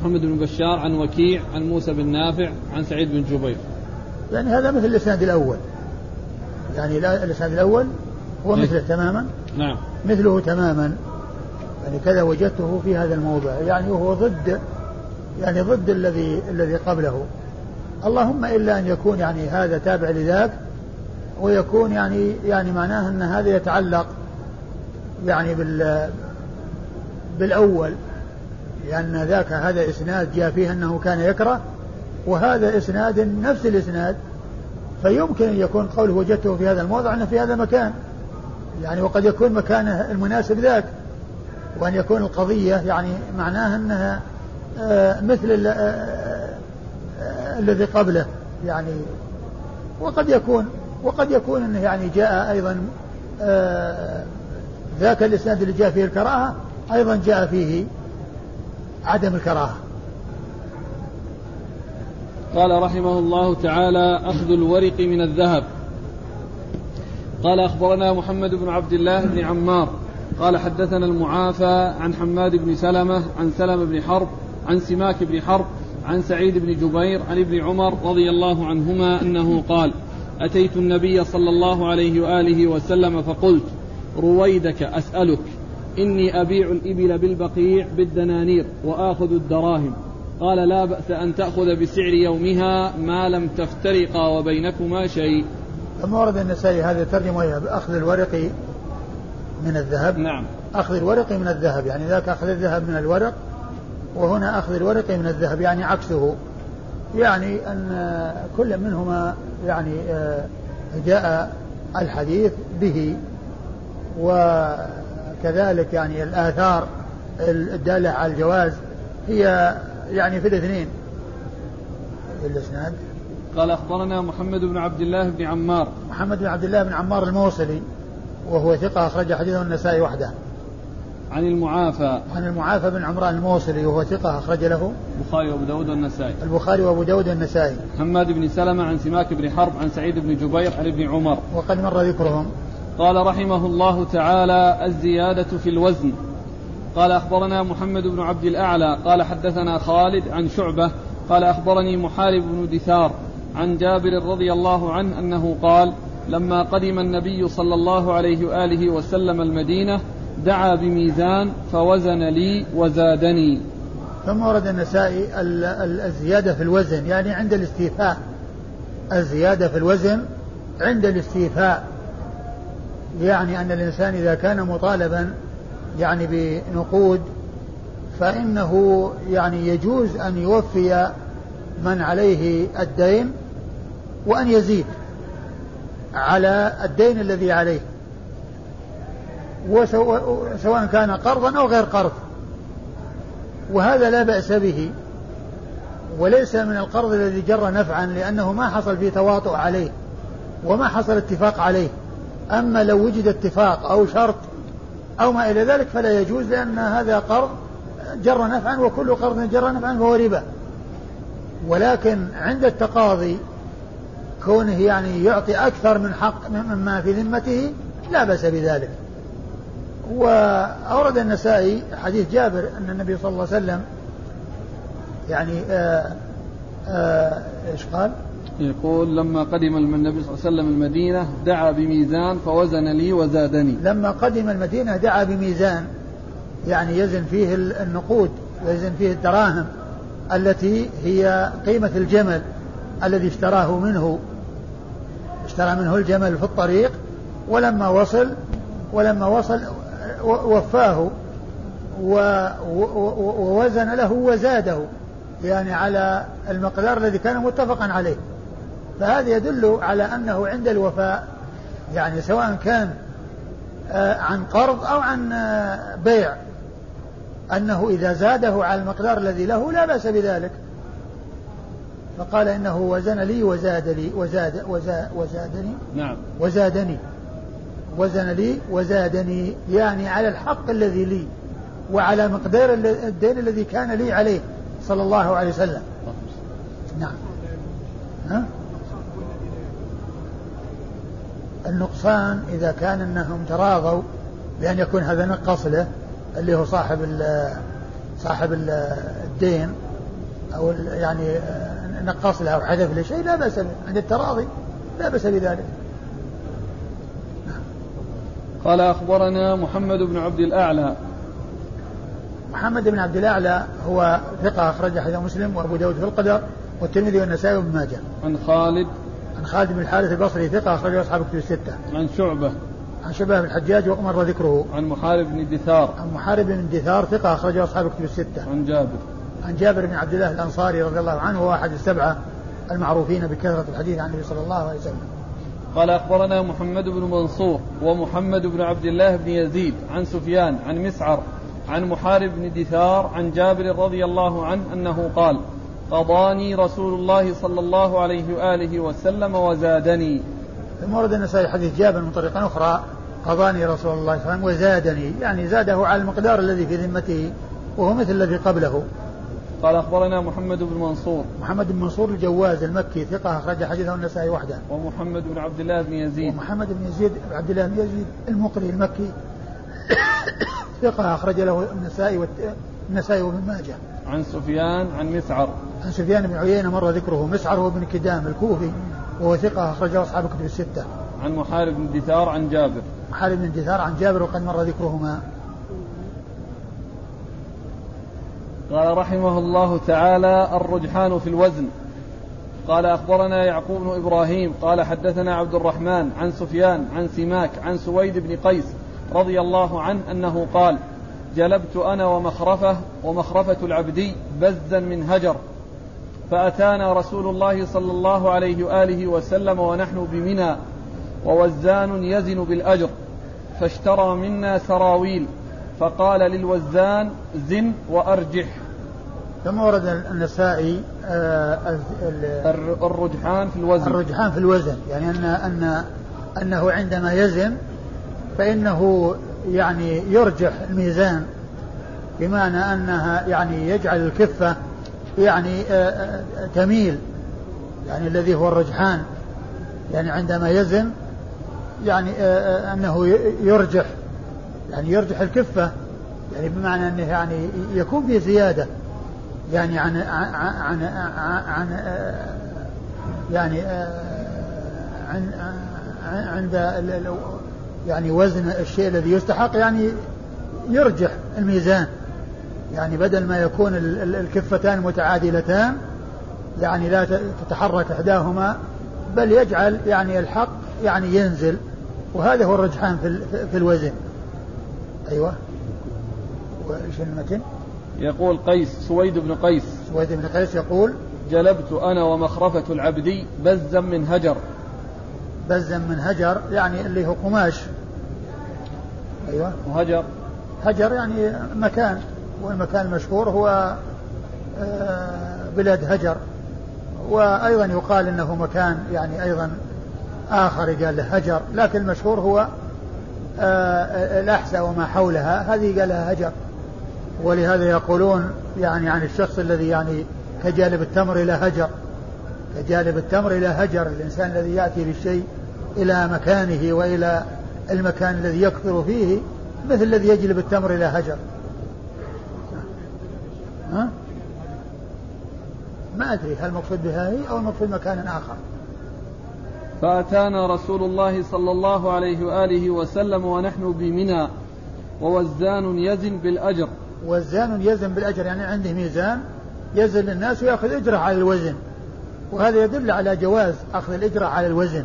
محمد بن بشار عن وكيع عن موسى بن نافع عن سعيد بن جبير. يعني هذا مثل الإسناد الأول. يعني الإسناد الأول هو إيه؟ مثله تماما. نعم. مثله تماما. يعني كذا وجدته في هذا الموضع. يعني وهو ضد يعني ضد الذي الذي قبله. اللهم إلا أن يكون يعني هذا تابع لذاك ويكون يعني يعني معناه أن هذا يتعلق يعني بال بالأول لأن ذاك هذا إسناد جاء فيه أنه كان يكره وهذا إسناد نفس الإسناد فيمكن أن يكون قوله وجدته في هذا الموضع أنه في هذا المكان. يعني وقد يكون مكانه المناسب ذاك وأن يكون القضية يعني معناها أنها مثل آه، آه، الذي قبله يعني. وقد يكون وقد يكون إنه يعني جاء أيضا ذاك الإسناد اللي جاء فيه الكراهة أيضا جاء فيه عدم الكراهة. قال رحمه الله تعالى أخذ الورق من الذهب. قال أخبرنا محمد بن عبد الله بن عمار. قال حدثنا المعافى عن حماد بن سلمة عن سلمة بن حرب عن سماك بن حرب عن سعيد بن جبير عن ابن عمر رضي الله عنهما أنه قال أتيت النبي صلى الله عليه وآله وسلم فقلت رويدك أسألك إني أبيع الإبل بالبقيع بالدنانير وآخذ الدراهم. قال لا بأس أن تأخذ بسعر يومها ما لم تفترقا وبينكما شيء. ثم ورد النسائي هذه الترجمة بأخذ الورق من الذهب. نعم. أخذ الورق من الذهب يعني ذاك أخذ الذهب من الورق وهنا أخذ الورق من الذهب يعني عكسه. يعني أن كل منهما يعني آه، جاء الحديث به. و كذلك يعني الآثار الدالة على الجواز هي يعني في الاثنين. الإسناد؟ قال أخبرنا محمد بن عبد الله بن عمار. محمد بن عبد الله بن عمار الموصلي وهو ثقة أخرج حديثه النسائي وحده. عن المعافى. عن المعافى بن عمران الموصلي وهو ثقة أخرج له. البخاري وأبو داود والنسائي. البخاري وأبو داود والنسائي. محمد بن سلمة عن سماك بن حرب عن سعيد بن جبير عن ابن عمر. وقد مر ذكرهم. قال رحمه الله تعالى الزيادة في الوزن. قال أخبرنا محمد بن عبد الأعلى. قال حدثنا خالد عن شعبة. قال أخبرني محارب بن دثار عن جابر رضي الله عنه أنه قال لما قدم النبي صلى الله عليه وآله وسلم المدينة دعا بميزان فوزن لي وزادني. ثم ورد النسائي الزيادة في الوزن يعني عند الاستيفاء. الزيادة في الوزن عند الاستيفاء. يعني أن الإنسان إذا كان مطالبا يعني بنقود فإنه يعني يجوز أن يوفي من عليه الدين وأن يزيد على الدين الذي عليه. سواء كان قرضا أو غير قرض. وهذا لا بأس به. وليس من القرض الذي جر نفعا لأنه ما حصل فيه تواطؤ عليه وما حصل اتفاق عليه. أما لو وجد اتفاق أو شرط أو ما إلى ذلك فلا يجوز لأن هذا قرض جر نفعا وكل قرض جر نفعا فهو ربا. ولكن عند التقاضي كونه يعني يعطي أكثر من حق مما في ذمته لا بأس بذلك. وأورد النسائي حديث جابر أن النبي صلى الله عليه وسلم يعني آآ آآ إيش قال؟ يقول لما قدم النبي صلى الله عليه وسلم المدينة دعا بميزان فوزن لي وزادني لما قدم المدينة دعا بميزان يعني يزن فيه النقود ويزن فيه الدراهم التي هي قيمة الجمل الذي اشتراه منه اشترى منه الجمل في الطريق ولما وصل ولما وصل وفاه ووزن له وزاده يعني على المقدار الذي كان متفقا عليه. فهذا يدل على أنه عند الوفاء يعني سواء كان آه، عن قرض أو عن آه، بيع. أنه إذا زاده على المقدار الذي له لا بأس بذلك. فقال إنه وزن لي وزاد لي وزاد وزاد وزادني. نعم. وزادني. وزن لي وزادني يعني على الحق الذي لي وعلى مقدار الدين الذي كان لي عليه صلى الله عليه وسلم. نعم. ها؟ النقصان إذا كان أنهم تراضوا بأن يكون هذا نقص له اللي هو صاحب ال صاحب ال الدين أو يعني نقص له أو حذف له شيء لا بأس به عند التراضي لا بأس بذلك. قال أخبرنا محمد بن عبد الأعلى محمد بن عبد الأعلى هو ثقة أخرج حديث مسلم وأبو داود في القدر والترمذي والنسائي وابن ماجه. عن خالد عن خالد بن الحارث البصري ثقة أخرجه أصحاب كتب الستة. عن شعبة عن شبه بن الحجاج ومر ذكره. عن محارب بن دثار. عن محارب بن دثار ثقة أخرجه أصحاب كتب الستة. عن جابر. عن جابر بن عبد الله الأنصاري رضي الله عنه وهو أحد السبعة المعروفين بكثرة الحديث عن النبي صلى الله عليه وسلم. قال أخبرنا محمد بن منصور ومحمد بن عبد الله بن يزيد عن سفيان عن مسعر عن محارب بن دثار عن جابر رضي الله عنه أنه قال قضاني رسول الله صلى الله عليه وآله وسلم وزادني. ثم ورد النسائي حديث جابر من طريق أخرى قضاني رسول الله صلى الله عليه وسلم وزادني يعني زاده على المقدار الذي في ذمته وهو مثل الذي قبله. قال أخبرنا محمد بن منصور. محمد بن منصور الجواز المكي ثقة أخرج حديثه النسائي وحده. ومحمد بن عبد الله بن يزيد. ومحمد بن يزيد عبد الله بن يزيد المقري المكي ثقة أخرج له النسائي النسائي وابن ماجه. عن سفيان عن مسعر. عن سفيان بن عيينة مر ذكره مسعر هو بن كدام الكوفي وهو ثقة اخرجه أصحاب الكتب الستة. عن محارب بن دثار عن جابر. محارب بن دثار عن جابر وقد مر ذكرهما. قال رحمه الله تعالى الرجحان في الوزن. قال أخبرنا يعقوب بن إبراهيم قال حدثنا عبد الرحمن عن سفيان عن سماك عن سويد بن قيس رضي الله عنه أنه قال جلبت أنا ومخرفة ومخرفة العبدي بزا من هجر فأتانا رسول الله صلى الله عليه وآله وسلم ونحن بمنى ووزان يزن بالأجر فاشترى منا سراويل فقال للوزان زن وأرجح. ثم ورد النسائي؟ آه، الرجحان في الوزن. الرجحان في الوزن. يعني أن أن أنه عندما يزن فإنه يعني يرجح الميزان بمعنى أنها يعني يجعل الكفة يعني آه، آه، تميل. يعني الذي هو الرجحان. يعني عندما يزن يعني أنه يرجح. يعني يرجح الكفة يعني بمعنى أنه يعني يكون في زيادة يعني عن عن عن, عن يعني عن عند يعني وزن الشيء الذي يستحق يعني يرجح الميزان. يعني بدل ما يكون الكفتان متعادلتان يعني لا تتحرك إحداهما بل يجعل يعني الحق يعني ينزل. وهذا هو الرجحان في الوزن. أيوه. وايش المتن؟ يقول قيس سويد بن قيس. سويد بن قيس يقول جلبت أنا ومخرفة العبدي بزا من هجر. بزا من هجر يعني اللي هو قماش. أيوة. وهجر هجر يعني مكان والمكان المشهور هو آه، بلاد هجر. وأيضا يقال أنه مكان يعني أيضا آخر قال له هجر. لكن المشهور هو الأحساء وما حولها هذه قال لها هجر. ولهذا يقولون يعني عن الشخص الذي يعني كجالب التمر إلى هجر. كجالب التمر إلى هجر الإنسان الذي يأتي بالشيء إلى مكانه وإلى المكان الذي يكثر فيه مثل الذي يجلب التمر إلى هجر. ها؟ ما أدري هل المقصود بها هي أو المقصود مكان آخر؟ فأتانا رسول الله صلى الله عليه وآله وسلم ونحن بمنى ووزان يزن بالأجر. وزان يزن بالأجر يعني عنده ميزان يزن للناس ويأخذ أجرة على الوزن. وهذا يدل على جواز أخذ الأجرة على الوزن.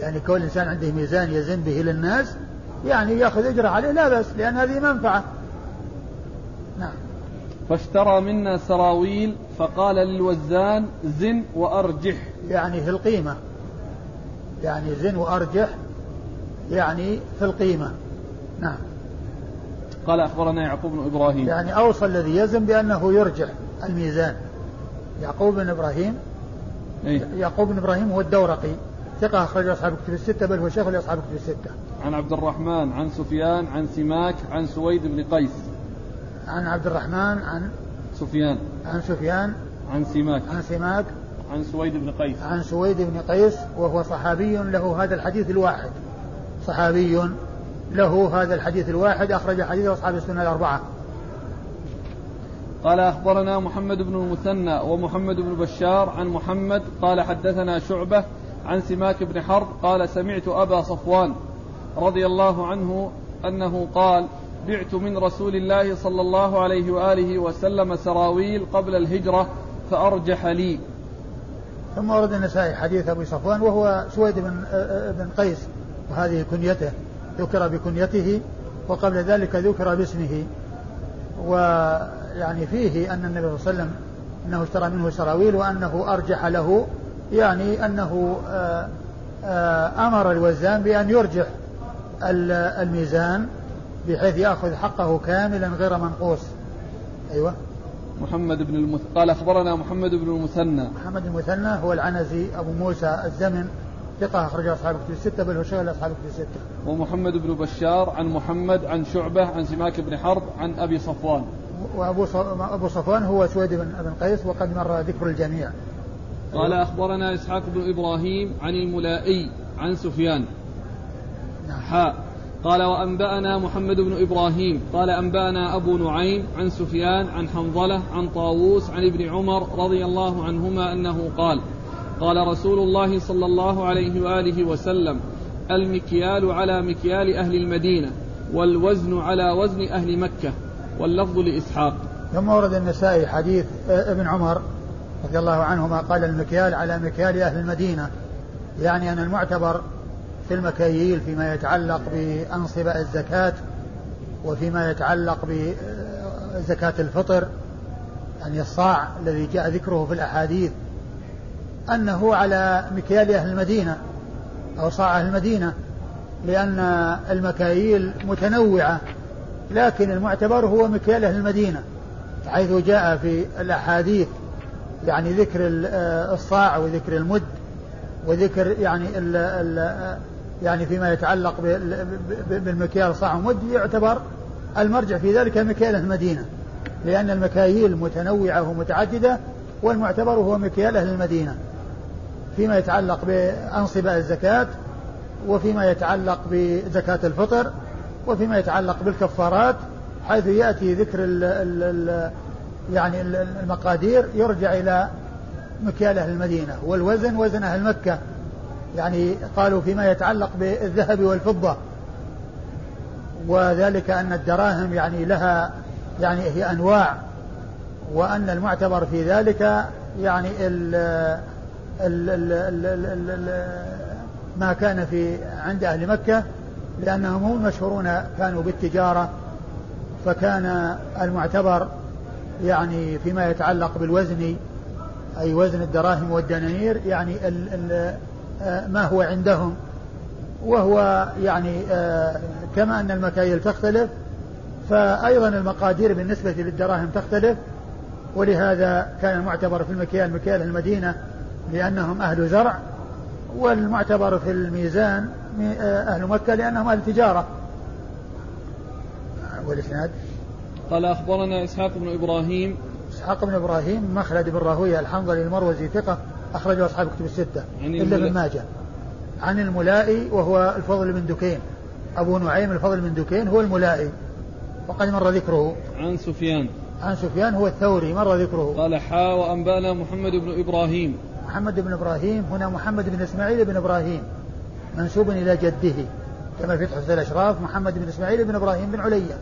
يعني كون الإنسان عنده ميزان يزن به للناس يعني يأخذ أجرة عليه لا بأس لأن هذه منفعة. نعم. فاشترى منا سراويل فقال للوزان زن وأرجح. يعني في القيمة. يعني زن وأرجح يعني في القيمة. نعم. قال أخبرنا يعقوب بن إبراهيم. يعني أوصى الذي يزن بأنه يرجح الميزان. يعقوب بن إبراهيم إيه؟ يعقوب بن إبراهيم هو الدورقي. ثقة أخرج أصحاب كتب الستة بل هو شيخ لأصحاب كتب الستة. عن عبد الرحمن عن سفيان عن سماك عن سويد بن قيس. عن عبد الرحمن عن سفيان. عن سفيان عن سماك. عن سماك. عن سويد بن قيس. عن سويد بن قيس وهو صحابي له هذا الحديث الواحد. صحابي له هذا الحديث الواحد أخرج حديث أصحاب السنة الأربعة. قال أخبرنا محمد بن المثنى ومحمد بن بشار عن محمد قال حدثنا شعبة عن سماك بن حرب قال سمعت أبا صفوان رضي الله عنه أنه قال بعت من رسول الله صلى الله عليه وآله وسلم سراويل قبل الهجرة فأرجح لي. ثم ورد النسائي حديث أبي صفوان وهو سويد بن, بن قيس وهذه كنيته ذكر بكنيته وقبل ذلك ذكر باسمه. ويعني فيه أن النبي صلى الله عليه وسلم أنه اشترى منه سراويل وأنه أرجح له يعني أنه آه، آه، أمر الوزان بأن يرجح الميزان بحيث يأخذ حقه كاملا غير منقوص. أيوة. محمد بن المث... قال أخبرنا محمد بن المثنى محمد المثنى هو العنزي أبو موسى الزمن ثقة أخرج أصحاب كتب الستة بل هو شغل أصحاب كتب الستة. ومحمد بن بشار عن محمد عن شعبة عن سماك بن حرب عن أبي صفوان. وأبو أبو صفوان هو سويد بن قيس وقد مر ذكر الجميع. قال أخبرنا إسحاق بن إبراهيم عن الملائي عن سفيان. نعم. حاء قال وأنبأنا محمد بن إبراهيم. قال أنبأنا أبو نعيم عن سفيان عن حنظلة عن طاووس عن ابن عمر رضي الله عنهما أنه قال قال رسول الله صلى الله عليه وآله وسلم المكيال على مكيال أهل المدينة والوزن على وزن أهل مكة واللفظ لإسحاق. ثم ورد النسائي حديث ابن عمر رضي الله عنهما قال المكيال على مكيال أهل المدينة يعني أن المعتبر في المكاييل فيما يتعلق بأنصبة الزكاة وفيما يتعلق بزكاة الفطر يعني الصاع الذي جاء ذكره في الأحاديث أنه على مكيال أهل المدينة أو صاع أهل المدينة لأن المكاييل متنوعة لكن المعتبر هو مكيال أهل المدينة حيث جاء في الأحاديث يعني ذكر الصاع وذكر المد وذكر يعني يعني فيما يتعلق بالمكيال صاع ومد يعتبر المرجع في ذلك مكيال المدينة لأن المكاييل متنوعة ومتعددة والمعتبر هو مكيال أهل المدينة فيما يتعلق بأنصبة الزكاة وفيما يتعلق بزكاة الفطر وفيما يتعلق بالكفارات حيث يأتي ذكر ال ال ال يعني المقادير يرجع إلى مكيال أهل المدينة والوزن وزن أهل مكة. يعني قالوا فيما يتعلق بالذهب والفضة. وذلك أن الدراهم يعني لها يعني هي أنواع وأن المعتبر في ذلك يعني ال ال ال ال ال ال ما كان في عند أهل مكة لأنهم هم المشهورون كانوا بالتجارة. فكان المعتبر يعني فيما يتعلق بالوزن أي وزن الدراهم والدنانير يعني ال ال ما هو عندهم وهو يعني كما أن المكاييل تختلف فأيضا المقادير بالنسبة للدراهم تختلف ولهذا كان المعتبر في المكيال مكيال المدينة لأنهم أهل زرع والمعتبر في الميزان أهل مكة لأنهم أهل تجارة. والإسناد؟ قال أخبرنا إسحاق بن إبراهيم. إسحاق بن إبراهيم مخلد بن راهوية الحنظلي المروزي ثقة أخرجه أصحاب كتب الستة إلا ابن ماجه. عن الملائي وهو الفضل بن دكين. أبو نعيم الفضل بن دكين هو الملائي. وقد مر ذكره. عن سفيان. عن سفيان هو الثوري مر ذكره. قال حا وأنبانا محمد بن إبراهيم. محمد بن إبراهيم هنا محمد بن إسماعيل بن إبراهيم. منسوب إلى جده كما في تحفة الأشراف محمد بن إسماعيل بن إبراهيم بن عليا.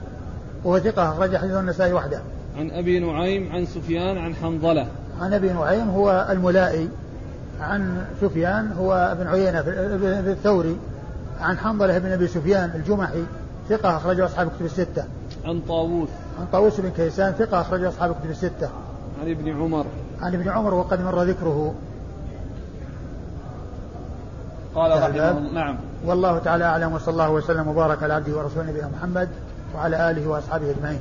وهو ثقة أخرج حديث النسائي وحده. عن أبي نعيم عن سفيان عن حنظلة. عن أبي نعيم هو الملائي عن سفيان هو ابن عيينة في الثوري عن حنظلة بن أبي سفيان الجمحي ثقة أخرجه أصحاب الكتب الستة. عن طاووس. عن طاووس بن كيسان ثقة أخرجه أصحاب الكتب الستة. عن ابن عمر. عن ابن عمر وقد مر ذكره. قال رحمه الله نعم. والله تعالى أعلم وصلى الله وسلم وبارك على عبده ورسوله نبينا محمد وعلى آله وأصحابه أجمعين.